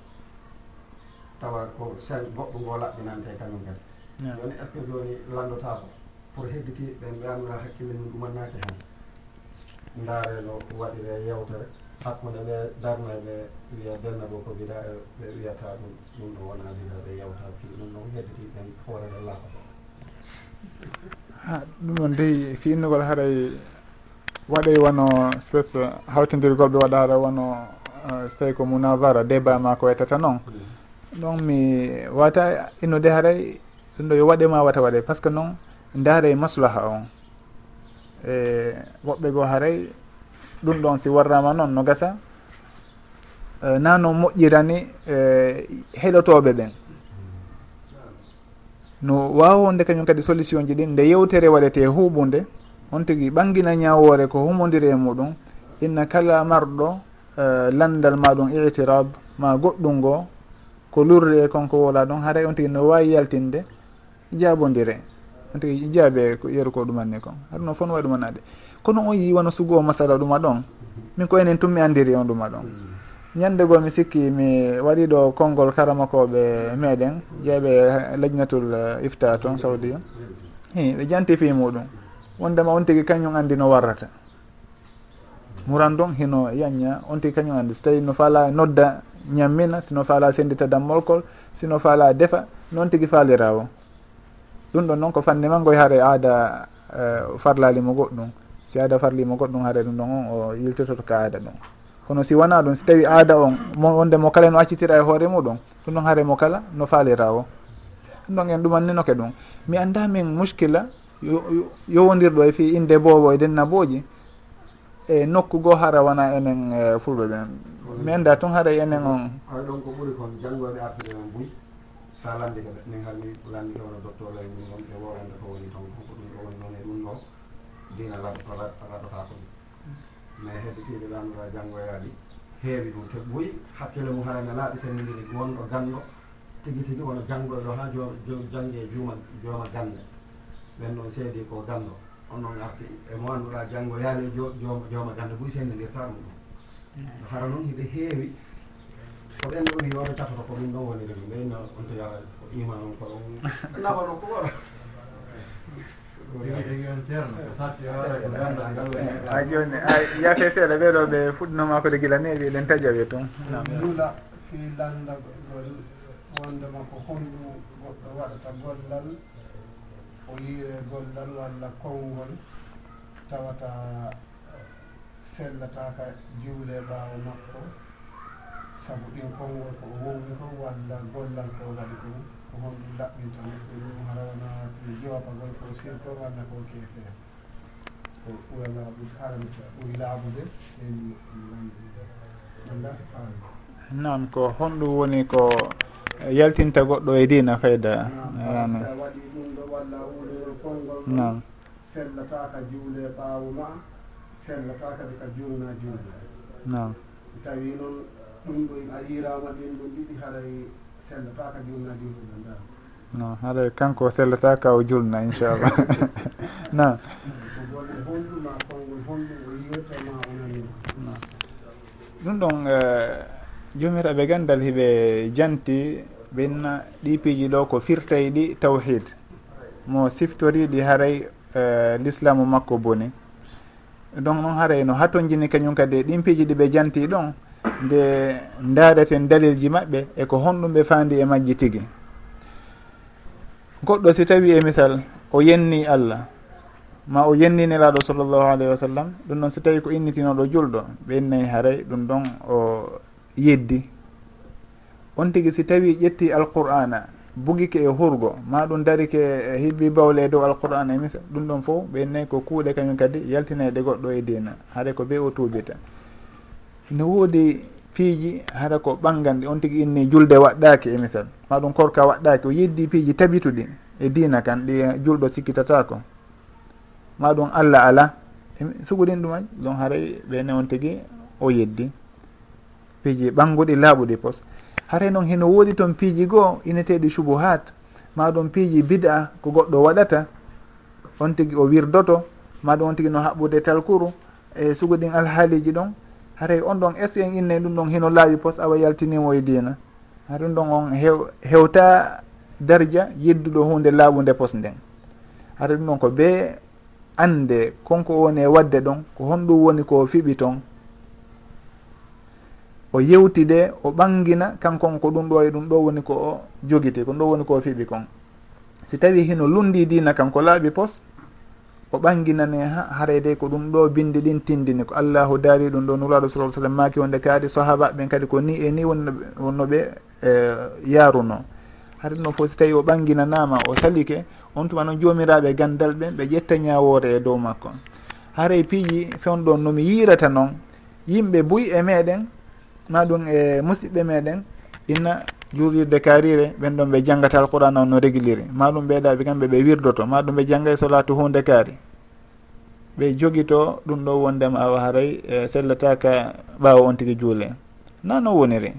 Speaker 5: tawa ko change goɗɗo ngo laɓɓinante kañum kadi. Joni est ce que joni landotako pour hedditiɓeɓen ɓe annduɗa hakkille mum ɗumannaki hen. Ndaare no waɗire yewtere hakkude ɓe darnoɓe wiya belna ɗo ko bida ɓe wiyata ɗum ɗum ɗo wona bida ɓe yewta fii ɗum noon hedditiɓen hoorere lakoso
Speaker 1: ha ɗum ɗon dey fi innugol haaray waɗay wono spéce hawtindirgol ɓe waɗare wono uh, so tawi ko munavara débat ma ko wetata noon. Mm. donc mi wata innude haray ɗum ɗo yo waɗema wata waɗe par ce que noon ndaare maslaha on. E woɓɓe goo haray ɗum ɗon si warrama noon no gasa. E, na no moƴƴirani e, heɗotoɓe ɓen. No wawonde kañum kadi solution ji ɗin nde yewtere waɗete huɓude on tigui ɓangina ñawore ko humodiri e muɗum. Inna kala marɗo e, landal maɗum itirab ma goɗɗum ngoo ko lurri e konko wola ɗon haray on tigui no wawi yaltinde jaabodire on tigui jaabe yeru ko ɗumanni kon. Haɗum no fon wawi ɗumanade kono on yiwano sugu o masala ɗuma ɗon min ko enen tummi andiri on ɗuma ɗon. Ñande goo mi sikki mi waɗi ɗo konngol karamakoɓe meɗen jeeɓe lajnatul e, ifta toon sawdi. O i ɓe janti fi muɗum. Wondema on tigi kañum andi no warrata. Muran ɗon hino yaña on tigi kañum andi so tawi no faala nodda ñammina sino faala sendita dammolkol sino faala defa noon tigui faalira o ɗum ɗon noon ko fande ma haare aada uh, farlalimo goɗɗum. Si aada farlimo goɗɗum haare ɗum ɗon on o yiltototo ka aada ɗum. Kono si wona ɗum si tawi aada on wonde mo kala no accitira e hoore muɗum ɗum ɗon haare mo kala no faalira o ɗum ɗon en ɗumanninoke ɗum. Mi anda min muskila yowodirɗo e fi inde boobo e den naboji e nokku goo hara wona enen eh, fulɓe ɓen. min da tun haɗa e enen on.
Speaker 5: Hay ɗon ko ɓuri kon janngoɓe artude men buy sa landike ɓe min hanni landike wono docteur lay e ɗum ɗon e worande ko woni toon ko ɗum ɗo woni noon e ɗum ɗo dina laɓto raɗata ko ɗum mais hedditiiɗe laamdora janngoyaaɗi e heewi ɗum te ɓuy hakkille mum harame laaɓi sennidiri gonɗo ganndo tigi tigi wono janngoye ɗo haa jannge juuma jooma gande ɓen ɗon seedi ko ganndo on noon arti e mo annduɗa annduɗaa janngoyaali jooma gande ɓuy sennidirta ɗum ɗum hara noon hiɓe heewi. Ko ɓen ɗon yodotata ko komin ɗon woni ɗen ɓeyna on to yaa ko iman on ko ɗon nafa no ko e wora
Speaker 1: a joni a yate seeɗa ɓeɗo ɓe fuɗɗinoma kode gila neeɓi eɗen taja toon
Speaker 7: lula fi landa gollgol wondema ko honɗum goɗɗo waɗata gollal o yiire gollal walla konngol tawata sellataka juule ɓaawo makko. Saabu ɗin konngol ko wowni ko walla gollal ko waɗi ɗum ko honɗum ɗaɓɓinta neɗɗo ɗum harawna ne jowapagol ko sirko walla ko keefe. Ko ɓurana ɗum haramta ɓuri laabude en nanda so faami.
Speaker 1: Noon ko honɗum woni ko yaltinta goɗɗo e dina fayda.
Speaker 7: Waɗi ɗum ɗo walla wuɗoro konngol
Speaker 1: noon
Speaker 7: sellataka juule ɓaawo ma sellata kadi ka juulna juulde
Speaker 1: nam
Speaker 7: tawi noon ɗum ɗo a yirama ɗin ɗum ɗiɗi haɗay sellata ka juulna juulde ɗo ndam
Speaker 1: non haɗa kanko sellata ka o julna inchallah.
Speaker 7: Nam golle honɗuma kongol honɗum o yirtama onanima
Speaker 1: ɗum ɗon jomiraɓe eh, gandal hiɓe janti ɓenna ɗi piiji ɗo ko firtay ɗi tawhid mo siftoriɗi haray eh, l'islamu makko boni. donc noon haray no hatojini kañum kadi e ɗin piiji ɗi ɓe janti ɗon nde daaraten dalilji maɓɓe eko honɗum ɓe faandi e majji tigi. Goɗɗo si tawi e misal o yenni allah. Ma o yenninelaɗo sallllahu alayhi wa sallam ɗum ɗon si tawi ko innitinoɗo julɗo ɓe innayi haray ɗum ɗon o yeddi. On tigi si tawi ƴetti alqur'ana bugike e hurgo. Ma ɗum darike e bawle e dow alqur'an e misal. Ɗum ɗon fof ɓennayi ko kuuɗe kañum kadi yaltinede goɗɗo e dina haɗa ko be o tuubita. Ne woodi piiji haɗa ko ɓangande on tigi inni julde waɗɗaki e misal. Ma ɗum korka waɗɗaki o yeddi piiji tabituɗi e dina kan ɗi julɗo sikkitatako ma ɗum allah ala. Suguɗin ɗum aji ɗon haray ɓenne on tigi o yeddi piiji ɓanguɗi laaɓuɗi pos. hare noon heno woodi toon piiji goo ineteɗi subuhat ma ɗum piiji bid'a ko goɗɗo waɗata. On tigi o wirdoto ma ɗum on tigi no haɓɓude talkuru e suguɗin alhaaliji ɗon. Haray on ɗon est ce en inne ɗum ɗon hino laawi pos awa yaltinimo e diina. Ha ɗum ɗon on hew hewta darja yedduɗo hunde laaɓude pos nden. Hara ɗum ɗon ko be ande konko woni e wadde ɗon ko honɗum woni ko fiɓi toon o yewtide o ɓangina kankon ko ɗum ɗo e ɗum ɗo woni ko o jogiti ko ɗum ɗo woni ko o fiɓi kon. Si tawi hino lundi dina kan ko laaɓi pos o ɓanginane ha harede ko ɗum ɗo bindi ɗin tindini ko allahu daari ɗum ɗo nuraɗo sa sallam maki wonde kaadi sahaba ɓen kadi ko ni e ni wonno ɓe e, yaruno haɗa noon fof si tawi o ɓanginanama o salike on tuma noon jomiraɓe e gandal ɓen ɓe ƴetta ñawore e dow makko. Haray piiji fewn nomi yirata noon yimɓe buy e meɗen ma ɗum e musidɓe meɗen inna juulirde karire ɓen ɗon ɓe janggata alquran o no réguliri ma ɗum ɓeeɗaɓe kamɓe ɓe wirdoto ma ɗum ɓe jangga e solatu hunde kaari. Ɓe jogito ɗum ɗo wondema awa haray e sellataka ɓaawa on tigui juule. Na no woniri.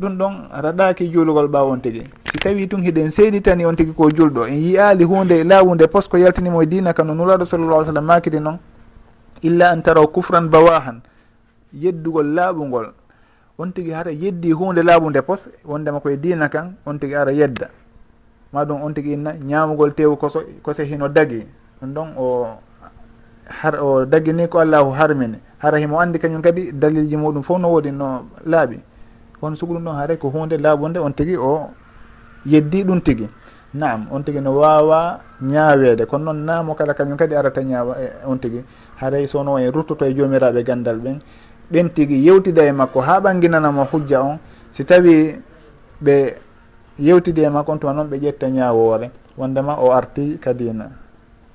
Speaker 1: Ɗum ɗon raɗaki juulugol ɓaawa on tigui si tawi tun hiɗen seeɗitani on tigui ko julɗo en yiyali hunde laawunde e laawunde posko yaltinimo e dina ka no nuraɗo sallallah sallam makiri noon illa an taraw kufran bawahan yeddugol laaɓugol on tigui hara yeddi hunde laaɓude pos wondema koye dina kan on tigui ara yedda. Ma ɗum on tigui inna ñamugol tewu koso kose hino dagui ɗum ɗon o har o daggini ko allahu harmini. Hara himo andi kañum kadi dalilji muɗum fof no woodi no laaɓi. Kono sugu ɗum ɗon haray ko hunde laaɓude on tigui o yeddi ɗum tigui naam on tigui no wawa ñaawede kono noon naamo kala kañum kadi arata ñaawa e on tigui haray sono e ruttoto e jomiraɓe e gandal ɓen ɓen tigui yewtida e makko ha ɓanginanamo hujja on si tawi ɓe yewtidi e makko on tuma noon ɓe ƴetta ñawore wondema o arti kadina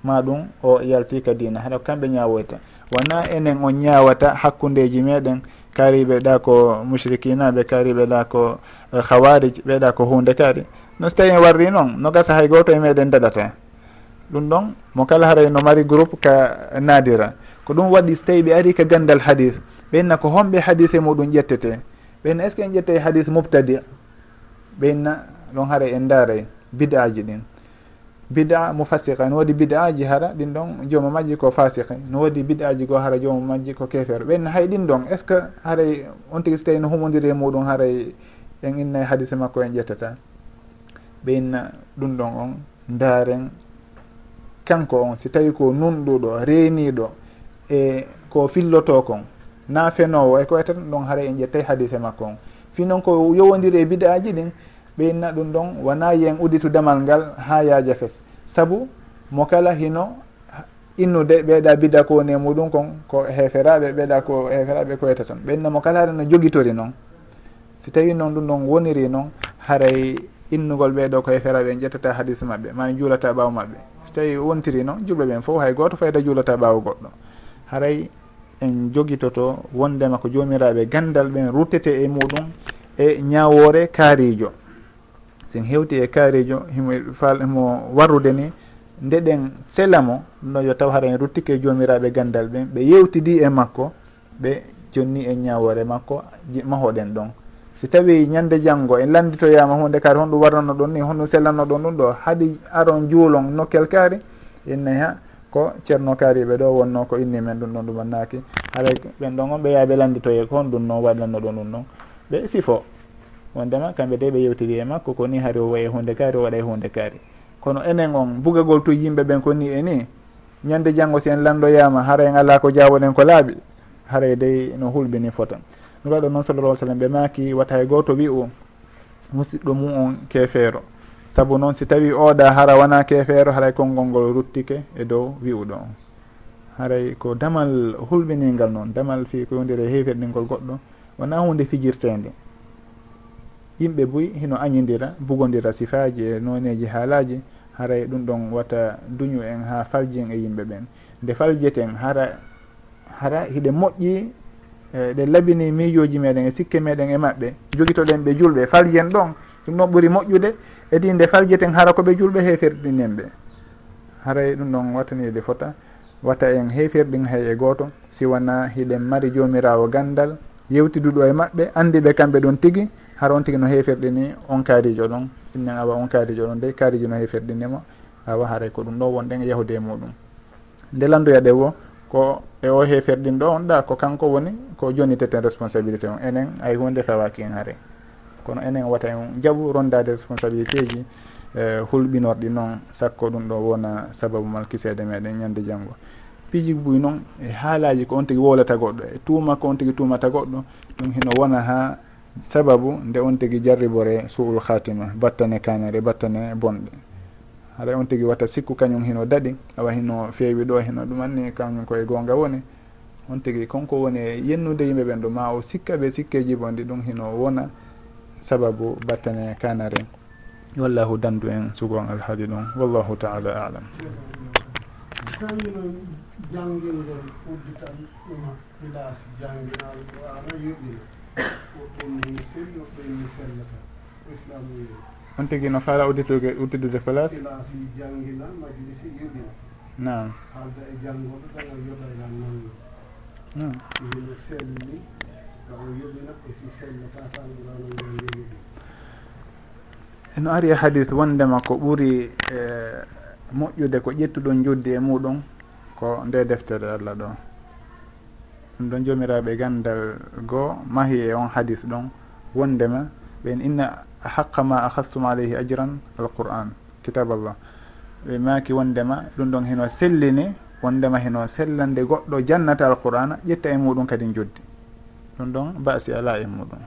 Speaker 1: ma ɗum o yalti kadina haɗa kamɓe ñawoyta. Wona enen on ñawata hakkudeji meɗen kariɓe ɗa ko mushrikinaɓe kariɓe ɗa ko e, hawarij ɓeɗa ko hunde kaari. No so tawi en warri noon no gasa hay goto e meɗen daɗata. Ɗum ɗon mo kala haray no mari groupe ka nadira. Ko ɗum waɗi so tawi ɓe ari ka gandal hadis ɓenna ko homɓe hadise muɗum ƴettete. Ɓenna est ce que en ƴetta hadis mubtadi? Ɓenna ɗon haara en daaray bidaji ɗin. Bida mo fasiqa no waɗi bidaji hara ɗin ɗon jooma majji ko fasiqe no waɗi bidaji goo hara jooma majji ko kefere ɓenna hay ɗin ɗon est ce que haray on tigui so tawi no humodiri e muɗum haray en innayi hadise makko en ƴettata? Ɓenna ɗum ɗon on daaren kanko on si tawi ko nunɗuɗo reeniɗo e ko filloto kon. na fenowo e ko way tan ɗon haara en ƴettay hadise makko on. Fi noon ko yowodiri e bida aji ɗin ɓeynna ɗum ɗon wona yen uditu damal ngal ha yaaja fes. Saabu mo kala hino innude ɓeeɗa bida ko woni e muɗum kon ko heferaɓe ɓeeɗa ko heferaɓe ko weta tan ɓenna mo kala hara no jogitori noon. Si tawi noon ɗum ɗon woniri noon haray innugol ɓeeɗo ko heferaɓe en ƴettata hadise maɓɓe ma en juulata ɓaawo maɓɓe. So tawi wontiri noon juɓe ɓen fof hay goto fayda juulata ɓaawo goɗɗo. Haray en jogitoto wondema ko jomiraɓe gandal ɓen ruttete e muɗum e ñawore kaarijo. Sen hewti e kaarijo himo warrude ni ndeɗen sela mo ɗum yo taw hara en ruttike e jomiraɓe gandal ɓen ɓe yewtidi e makko ɓe jonni e ñawore makko mahoɗen ɗon. Si tawi ñande janggo en landitoyama hunde kaari honɗum warranno ɗon ni honɗum sellanno ɗon ɗum ɗo haɗi aron juulon nokkel kaari ennayi ha ko ceerno kaariɓe ɗo wonno ko inni men ɗum ɗon ɗumannaki. Haɗa ɓen ɗon on ɓe yaaɓe landitoye ko hon ɗum noon waɗlanno ɗon ɗum ɗon ɓe sifo. Wondema kamɓe de ɓe yewtiri e makko ko ni haari o waye hunde kaari o waɗa e hunde kaari. Kono enen on bugagol to yimɓe ɓen ko ni e ni ñande janngo si en landoyama haara en ala ko jawoɗen ko laaɓi haray dey no hulɓini fota fotan waɗo noon sallallah sallam ɓe maki wata e goto wi o musidɗo mum on kefeero saabu noon si tawi oɗa hara wona kefeero haray konngol ngol ruttike e dow wi'uɗo. On haray ko damal hulɓiningal noon damal fi ko yowdiri e goɗɗo wona hunde fijirtede yimɓe boyi hino añidira bugodira sifaji e noneji haalaji haray ɗum ɗon wata duñu en ha faljin e yimɓe ɓen. Nde faljeten hara hara hiɗe moƴƴi e ɗe labini miijoji meɗen e sikke meɗen e maɓɓe jogitoɗen ɓe julɓe faljen ɗon ɗum noon ɓuuri moƴƴude. Edi nde faljeten hara koɓe julɓe heferɗinen ɓe. Haray ɗum ɗon watanide fota. Watta en heferɗin hay e goto. Siwana hiɗen mari jomirawo gandal yewtiduɗo e maɓɓe andiɓe kamɓe ɗon tigui hara on tigui no heferɗini on kaarijo ɗon. Innen awa on kaarijo ɗon de kaariji no heferɗinimo awa haray ko ɗum ɗo wonɗen e yahude e muɗum. Nde landoya ɗe wo ko e o heferɗin ɗo on ɗa ko kanko woni ko joni teten responsabilité on. Enen ay hunde fawaki en haare kono enen wata en jaaɓu rondade responsabilité ji e, hulɓinorɗi noon sakko ɗum ɗo wona sababu malkisede meɗen ñande janggo piiji buy noon e haalaji ko on tigui wolata goɗɗo e tuuma ko on tigui tuumata goɗɗo ɗum hino wona ha sababu nde on tigui jarribore suul khatima battane kanere battane bonɗe. Haɗa on tigui watta sikku kañum hino daɗi awa hino feewi ɗo hino ɗumanni kañum koye gonga woni. On tigui konko woni yennude yimɓe ɓen ɗo ma o sikka ɓe sikkeji bonɗi ɗum hino wona sababu battane kanare wallahu dandu en sugon alhaali ɗum wallahu taala alam.
Speaker 7: Kamino janngingol udditan ɗuma hilas jangginal ana yoɓina woɗɗonni selli woɗɗonni sellata islam wi
Speaker 1: on tigui no faala udditoge uddidude place?
Speaker 7: Hilasi jangina majlisi yoɓina
Speaker 1: nam
Speaker 7: halda e jangoɓe ɗaga yoɓaylan nanno ina selli
Speaker 1: eno ari e hadis wondema ko ɓuuri e moƴƴude ko ƴettuɗon joddi e muɗum ko nde deftere allah ɗo. Ɗum ɗon jomiraɓe gandal goo mahi e on hadis ɗon wondema ɓen inna haqqa ma ahastum alayhi ajran alquran kitaballah. Ɓe maki wondema ɗum ɗon heno sellini wondema heno sellande goɗɗo jannata alqur'ana ƴetta e muɗum kadi joddi. ɗum ɗon basi ala e muɗum.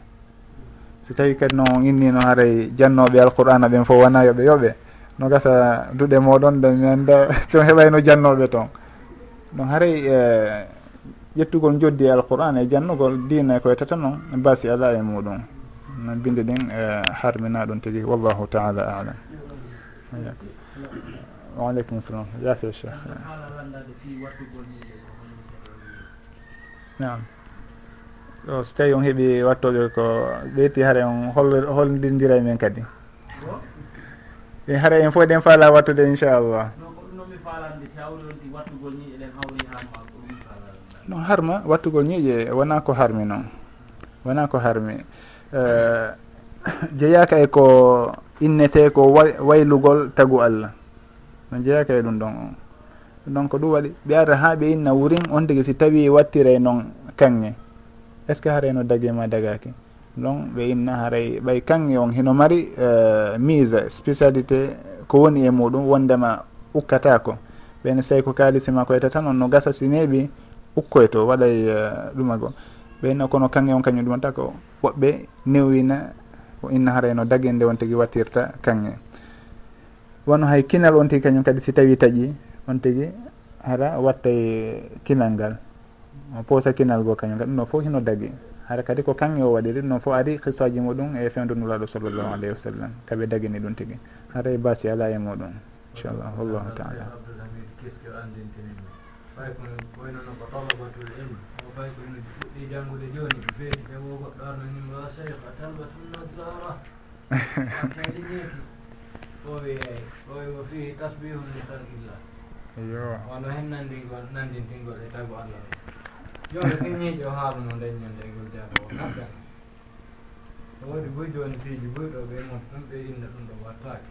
Speaker 1: So tawi kadi noon innino haray jannoɓe alqur'ana ɓen fof wona yoɓe yoɓe no gasa duɗe moɗon de mi anda so heɓayno jannoɓe toon. Donc haray e ƴettugol joddi e alqur'an e jannugol dina e koye tata noon basi ala e muɗum. No binde ɗin e harmina ɗum tigi wallahu taala alam. Waaleykum salam yaafe cheikh. Nam ɗo so tawi on heeɓi wattoɓe ko ɓeyti haara on hollirdira e men kadi. Ɗin haara en fof ɗen faala wattude inchallah. Non harma wattugol ñiiƴe wona ko harmi noon wona ko harmi. Eh, jeeyaka e ko innete ko waylugol tagu allah. No jeeyaka e ɗum ɗon. On donc ɗum waɗi. Ɓe ara ha ɓe inna wurin on tigui si tawi wattire e noon kanŋe est ce que haray no daguima dagaki? Donc ɓe inna haray ɓay kanŋe on hino mari eh, uh, mise spécialité ko woni e muɗum wondema ukkatako ɓene so tawi ko kalisima koyta e tan on no gasa si neeɓi ukkoy to waɗay eh, ɗumago. Uh, ɓeyno kono kanŋe on kañum ɗumata ko woɓɓe newina ko inna harayno dague nde on tigui wattirta kanŋe wono hay kinal on tigui kañum kadi si tawi taaƴi on tigui hara wattay kinal ngal. o posa kinal goo kañum ga ɗum ɗo fof hino dagi. Hara kadi ko kanŋe o waɗiri ɗum noon fof ari qissaji muɗum e fewdu nulaɗo sallllahu alayhi wa sallam. Kaɓe dagini ɗum tigui hara e basi ala e muɗum inchallah wallahu taala.
Speaker 4: Ɓay ko wayno ko talabatul ilm o ɓay ko no fuɗɗi janngude jooni feeti hewo goɗɗo arnanimo a cheikh a talbatunnadrara aɗaɗi neeki o wiyey o wo fii tasbihum li halqillah
Speaker 1: yo.
Speaker 4: Wono hen nandingol nandintingol e tago allah. joni ɗinñiijo haaluno daññande e gol jaata o kadda woodi boy joni fiiji boyɗo ɓe mon ɗum ɓe inna ɗum ɗo wattake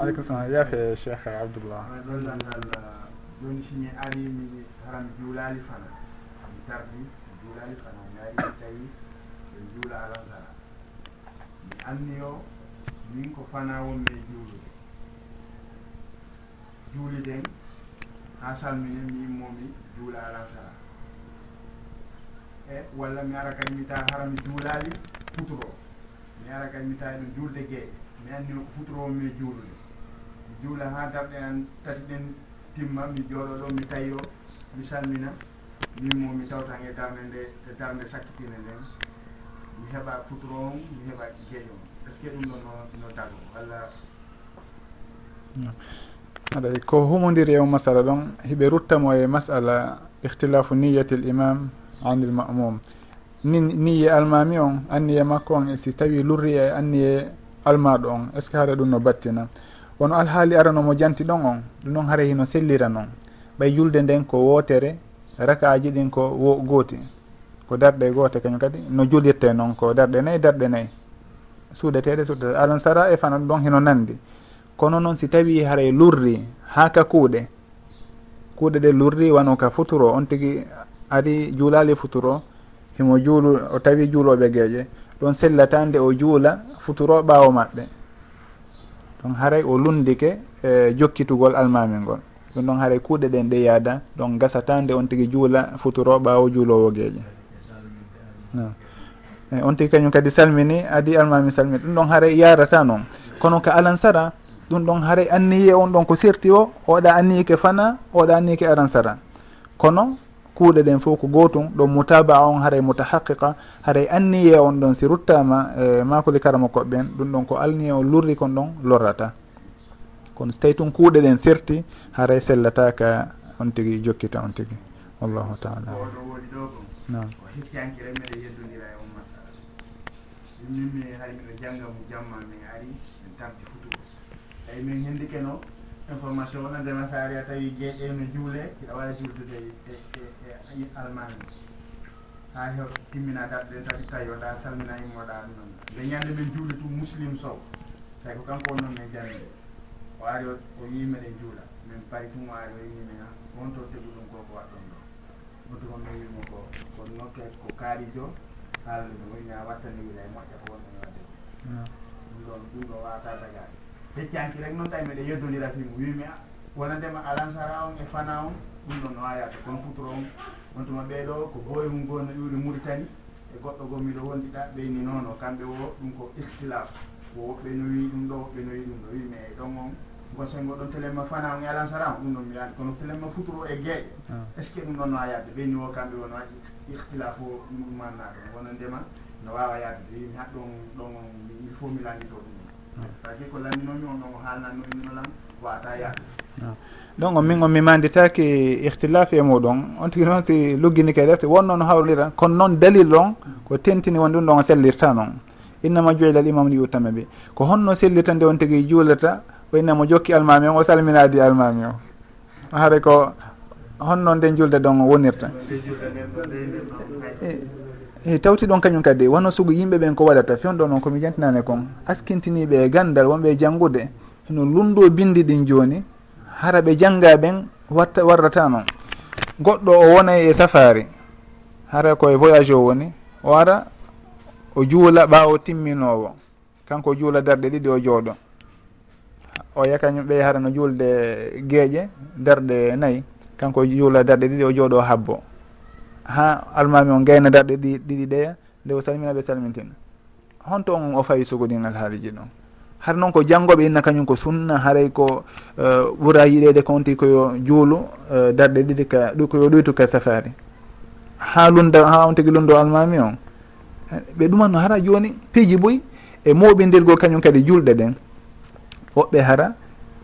Speaker 1: aleykum salam yaafe cheikh abdoullah.
Speaker 8: Ɗollalngal joni uh, sini arimi haran haram juulali fana. Am tardi juulali fana mi ari mi tawi ɓe juula alasara mi anni o min ko fana wonmi e juulude. Juuliden ha salmini mi yimmomi juulala alasara e walla mi ara kadi mi tawa hara mi juulali futuro. Mi ara kadi mi tawi e ɗum juulde gueeƴe mi andino ko futuro e juulude. Mi juula ha darɗe an tati ɗen timma mi jooɗo ɗo mi tawi o mi salmina. Mimmo mi tawtan e darde nde e darde sakkitine nden. Mi heeɓa futuro on mi heeɓa gueeƴe on. Est ce que ɗum ɗo no no dago walla? Hmm.
Speaker 1: aɗay ko humodiri e o masala ɗon hiɓe ruttamo e masala ihtilafu niyati l imam anil mamum ni niye almami on anniye makko on e si tawi lurri e anniye almaɗo on est ce que haɗa ɗum no battina? Wono alhaali aranomo janti ɗon on ɗum ɗon haara hino sellira noon ɓay julde nden ko wootere raka aji ɗin ko wo gooti. Ko darɗe goote kañum kadi no julirte noon ko darɗe nayyi darɗe nayyi suuɗeteɗe suuɗete alan sara e fana ɗon hino nandi kono noon si tawi haray lurri ha ka kuuɗe. Kuuɗe ɗe lurri wano ka futuro on tigi ari juulali futuro himo juulu o tawi juuloɓe geeƴe ɗon sellata nde o juula futuro ɓaawo maɓɓe. Ɗon haray o lundike e jokkitugol almami ngol. Ɗum ɗon haray kuuɗe ɗen ɗe yaada ɗon gasata nde on tigi juula futuro ɓaawo juulowo geeƴe no e, on tigi kañum kadi salmini adi almami salmini. Ɗum ɗon haray yarata noon. Kono ka alansara ɗum ɗon haray anniye on ɗon ko serti o oɗa anniyi fana oɗa anniyi ke aran saran. Kono kuuɗe ɗen fof ko gotum ɗon mutabaa on haray mutahaqiqa haray anniye on ɗon si ruttama e makoli karama koɓɓen ɗum ɗon ko alniye o lurri kon ɗon lorrata. Kono so tawi tun kuuɗe ɗen serti haray sellataka on tigui jokkita on tigui wallahu taala
Speaker 8: nam ɗum. E min mi hari miɗo jangga mo jamma min ari. eyi min hinndike no information wona ndema sa ari a tawi jeeƴe no juule kiɗa wawi juldude e, e, e, e almami ha hew timmina darde tati tayoɗa salmina immoɗa ɗum noon nde ñande min juule tu muslim sow tawi ko kanko won noon min jande. O ari o yimeɗen juula min pari tum o ari o wimine ha won to tegu ɗum koko waɗɗon ɗo. Ɗum tuma min wimo ko ko nokke ko kaarijo haalde ɗum wiña wattani wiila e moƴƴa ko wonɗon wadde ɗum ɗon ɗum ɗo wawata dagade. heccanki rek noon tawi mbiɗa yeddonirafimo wimi a. Wonandema alansara on e fana on ɗum ɗon no wayata kono futuro on. On tuma ɓeeɗo ko boye mum goo no ƴuuri muritani e goɗɗo goo miɗo wondiɗa ɓeyni noon o kamɓe o ɗum ko ihtilaf ko woɓɓe no wi ɗum ɗo woɓɓe no wi ɗum ɗo wimi e ɗon on gon sengo ɗon telema fana on e alansara on ɗum ɗon mi yaani kono telema futuro e gueeƴe ah. est ce que ɗum ɗon no wayatde ɓeyni o kamɓe o no waɗi ihtilaf o ɗum ɗum manna ɗon wonandema no wawa yaade wimi haɗɗon ɗon ɗon il faut mi lanndito ɗum. taji ko laminomi on ɗon o haalnanno iminolam wata yaade. Ah.
Speaker 1: Donc min e on mi manditaki ihtilafi e muɗum on tigui noon si luggini ke defte wonnoon hawrira kono noon dalil on ko tentini won ɗum ɗon o sellirta noon. Innama joyla l imam li yutama ɓe ko honno sellirta nde on tigui juulata o innamo jokki almami on o salminadi almami o. Haare ko honno nden julde ɗon wonirta. eyi tawti ɗon kañum kadi wono sugu yimɓe ɓen ko waɗata. Fewnɗo noon komi jantinani kon askintiniɓe e gandal wonɓe e janngude. No lundo bindi ɗin joni hara ɓe jangga ɓen watta warrata noon. Goɗɗo o wonay e safari hara koye voyage o woni o ara o juula ɓawo timminowo kanko juula darɗe ɗiɗi o jooɗo. O ya kañum ɓe hara no juulde gueeƴe darɗe nayyi kanko juula darɗe ɗiɗi o jooɗo habbo. ha almami on gayna darɗe ɗi ɗiɗi ɗeya nde o salmina ɓe salmintina. Honto on o fawi sogodin alhaaliji ɗon. Har noon ko janggoɓe inna kañum ko sunna haray ko eh, ɓura yiɗede konti koyo juulu eh, darɗe ɗiɗi ka koyo ɗoytu ka safari. Ha lunda ha on tigui lundo almami on ɓe ɗumanno hara joni piiji boyi e moɓidirgol kañum kadi julɗe ɗen. Woɓɓe hara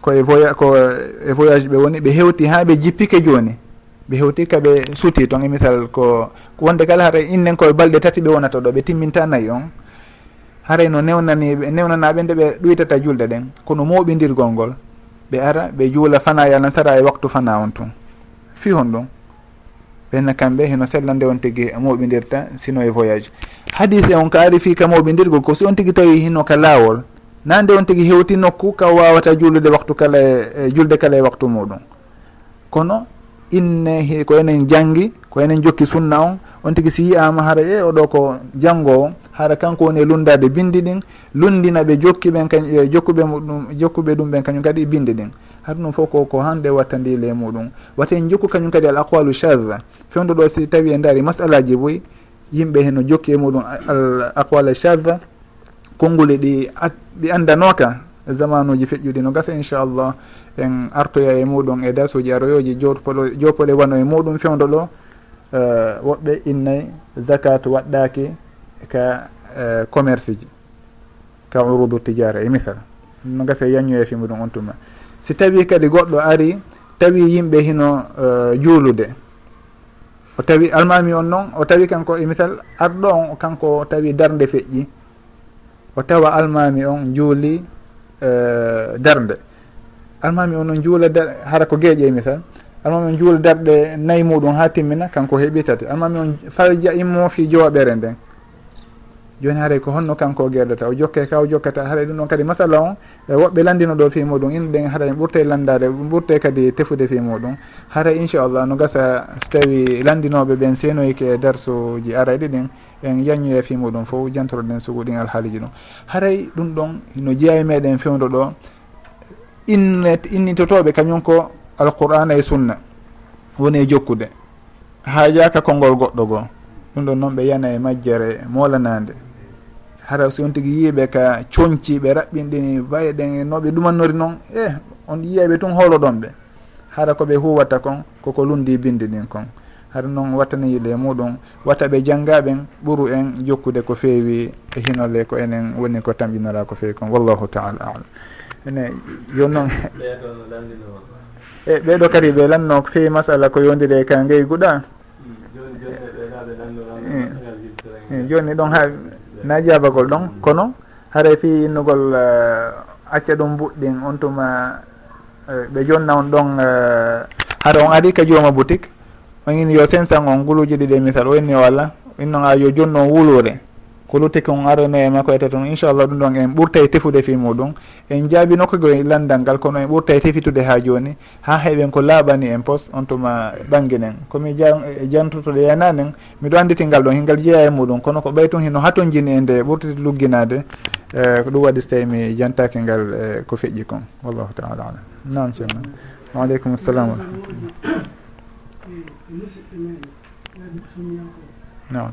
Speaker 1: koye voya ko e voyage ɓe woni ɓe hewti ha ɓe jippike joni. ɓe hewti kaɓe suuti toon e misal ko wonde kala haara innen koye balɗe tati ɓe wonata ɗo ɓe timminta nayyi on. Haray no newnaniɓe newnanaɓe nde ɓe ɗoytata julde ɗen kono moɓidirgol ngol ɓe ara ɓe juula fana yalan sara e waktu fana on tun. Fi hon ɗum. Ɓenna kamɓe heno sella nde on tigui moɓidirta sino e voyage. Hadise on ka ari fi ka moɓidirgol ko si on tigui tawi hino ka laawol na nde on tigui hewti nokku ka wawata juulude waktu kala e, e julde kala e waktu muɗum. Kono inne ko enen janggi ko enen jokki sunna on on tigui si yiyama hara e oɗo ko janggo janggowo hara kanko woni e lundade bindi ɗin lundina ɓe jokki ɓen kañ e jokkuɓe muɗum jokkuɓe ɗum ɓen kañum kadi e bindi ɗin. Har ɗum fof ko hande watta ndile e muɗum. Wata en jokku kañum kadi al aqwalu chage fewdo ɗo si tawi e daari masalaji boyi yimɓe heno jokki e muɗum al aqwal chage konnguli e ɗi ɗi andanoka zamanuji feƴƴuɗi no gasa inchallah en artoya e muɗum e darsuji aroyoji jopoɗe jopoɗe wano e muɗum fewdo ɗo e, woɓɓe innayyi zakat waɗɗaki ka e, commerce ji ka urudu tijara e misal. No gasa e yaññoya fi muɗum on tuma si tawi kadi goɗɗo ari tawi yimɓe hino juulude o tawi almami on noon o tawi kanko e misal arɗo on kanko tawi darde feƴƴi o tawa almami on juuli Eh, darde almami o noon juula hara ko gueƴe e mi tan almami on juula darɗe nayyi muɗum ha timmina kanko heeɓi tati. Almami on farja immo fi joɓere nden. joni haaray ko honno kanko o gerdata o jokke ka o jokkata. Haaray ɗum ɗon kadi masala on e woɓɓe landino ɗo fi muɗum inde ɗen haaray ɓurte landade ɓurte kadi tefude fi muɗum. Haaray inchallah no gasa so tawi landinoɓe ɓen senoyke e darsuji arayɗi ɗin en yañoye fi muɗum fof jantoroɗen sugu ɗin alhaaliji ɗum. Haray ɗum ɗon no jeeya e meɗen fewdo ɗo inne innitotoɓe kañum ko alqur'ana e sunna woni e jokkude. Ha jaaka konngol goɗɗo goo ɗum ɗon noon ɓe yana e majjere molanade hara so on tigui yiiɓe ka coñci ɓe raɓɓinɗini baye ɗen e noɓe ɗumannori noon e on yiyaɓe tun holoɗon ɓe. Hara koɓe huwata kon koko lundi bindi ɗin kon. Hara noon wattani yile muɗum watta ɓe janggaɓen ɓuuru en jokkude ko feewi e hinolle ko enen woni ko tamɓinora ko feewi kon. Wallahu taala alam. Ene joni noon eh, e ɓeɗo kadi ɓe lanno ko feewi masala ko yondiri ka ngeyguɗa eh, joni ɗon ha na jabagol ɗon kono haara fi innugol eh, acca ɗum buɗɗin on tuma eh, ɓe jonna on ɗon eh, haara on ari ka jooma boutique on in yo cinq cent on guluji ɗiɗi e misal o inni o alla innon a yo jonno on wulure ko lutti on arano e makko ete toon inchallah ɗum ɗon en ɓurta e tefude fi muɗum. En jaabi nokkugo landal ngal kono en ɓurta e tefitude ha joni. Ha heɓen ko laaɓani en pos on tuma ɓangguinen komi jantotoɗe yananen miɗo anditi ngal ɗon hingal jeeya e muɗum. Kono ko ɓay tun hino haton jini e nde ɓurtiti lugginade e, ko ɗum waɗi so tawi mi jantaki ngal e ko feƴƴi kon. Wallahu taala alam. Nam ceerno. Waaleykum salam wa rahmatullah. Nam.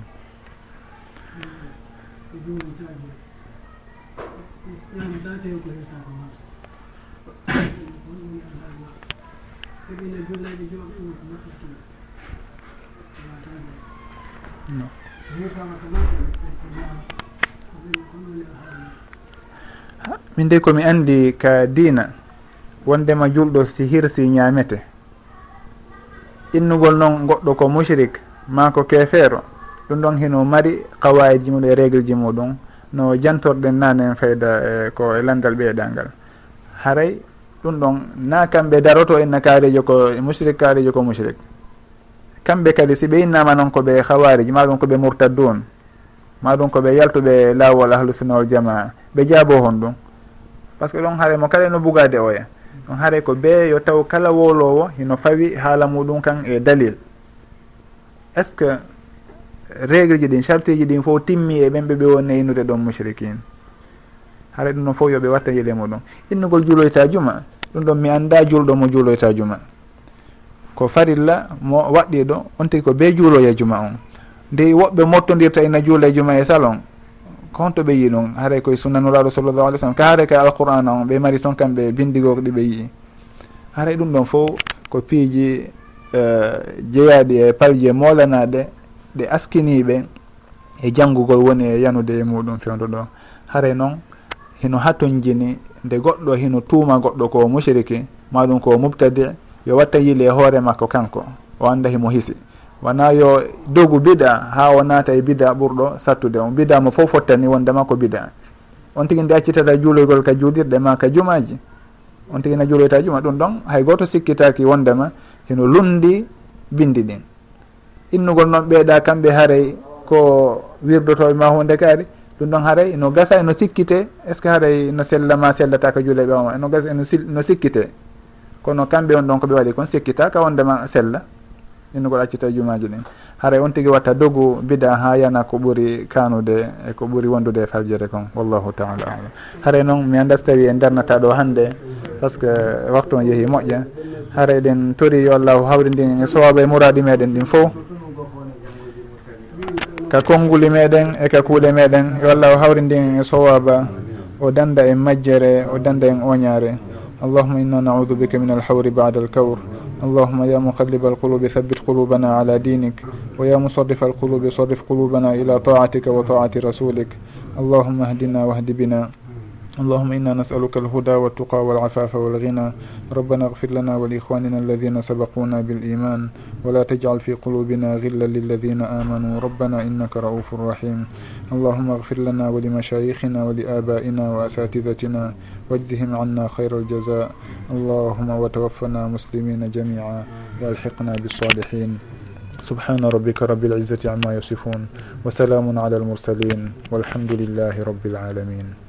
Speaker 1: min de komi andi ka diina wondema julɗo si hirsi ñaamete. Innugol noon goɗɗo ko mushrik ma ko kefeero. ɗum ɗon hino mari qawaiji muɗum e régle ji muɗum no jantorɗen nane en fayda e ko e landal ɓeeɗal ngal haray ɗum ɗon na kamɓe daroto en kaarijo ko e mushrik kaarijo ko mushrik. Kamɓe kadi si ɓe innama noon koɓe hawariji maɗum koɓe murtadun ma ɗum koɓe yaltuɓe laawol ahlusunna wal jamaa ɓe jaabo hon ɗum. Par ce que ɗon haare mo kala no bugade oya ɗum haare ko ɓe yo taw kala wolowo hino fawi haala muɗum kan e dalil est ce que régle ji ɗin charteji ɗin fof timmi e ɓen ɓe ɓe wonne innude ɗon mushrikine haara ɗum ɗon fof yoɓe watta yele muɗum. Innugol juuloyta juma ɗum ɗon mi anda julɗo mo juuloyta juma. Ko farilla mo waɗɗi ɗo on tigi ko be juuloya juma on. Nde woɓɓe mottodirta ina juula e juma e salon ko honto ɓe yii ɗum? Haaray koye sunnanuraɗo sallllahu alih w sallam. Ka haare kay alqur'ana on ɓe mari toon kamɓe bindigo ɗi ɓe yii haaray ɗum ɗon fof ko piiji eh, jeeyaɗi e palje molanaɗe ɗe askiniɓe e janngugol woni e yanude e muɗum fewdo ɗo. Hare noon hino hatojini nde goɗɗo hino tuuma goɗɗo ko mushriki maɗum ko mubtadi yo watta yili e hoore makko kanko o anda himo hisi. Wona yo dogu bida ha o naata e bida ɓurɗo sattude on. Bida mo fof fottani wondema ko bida. On tigui nde accitata juuloygol ka juulirɗe ma ka jumaji. On tigui na juuloyta juma ɗum ɗon hay goto sikkitaki wondema hino lundi bindi ɗin. innugol noon ɓeeɗa kamɓe haaray ko wirdotoɓe ma hunde kaari ɗum ɗon haaray no gasa eno sikkite. Est ce que haaray no sella ma sellata ko juuleɓe oma eno gasa eno no sikkite? Kono kamɓe on ɗon koɓe waɗi kon sikkita ka wondema sella. Innugol accita e jumaji ɗin. Haray on tigui watta dogu bida ha yana ko ɓuuri kanude e ko ɓuuri wondude e farjere kon. Wallahu taala alam. Haray noon mi anda so tawi en darnata ɗo hande par ce que waktu on yeehi moƴƴa. Haray ɗen tori yo allahu hawrindin e sowaɓe e muraɗi meɗen ɗin fof. ka konnguli meɗen e ka kuuɗe meɗen yo allahu hawrindin e sowaba o danda en majjere o danda en oñare allahuma inna naudu bika min alhawri bada alkawr اللهم يا مقلب القلوب ثبت قلوبنا على دينك ويا مصرف القلوب صرف قلوبنا إلى طاعتك وطاعة رسولك اللهم اهدنا واهد بنا اللهم إنا نسألك الهدى والتقى والعفاف والغنى ربنا اغفر لنا ولإخواننا الذين سبقونا بالإيمان ولا تجعل في قلوبنا غلا للذين آمنوا ربنا إنك رؤوف رحيم اللهم اغفر لنا ولمشايخنا ولآبائنا وأساتذتنا واجزهم عنا خير الجزاء اللهم وتوفنا مسلمين جميعا والحقنا بالصالحين سبحان ربك رب العزة عما يصفون وسلام على المرسلين والحمد لله رب العالمين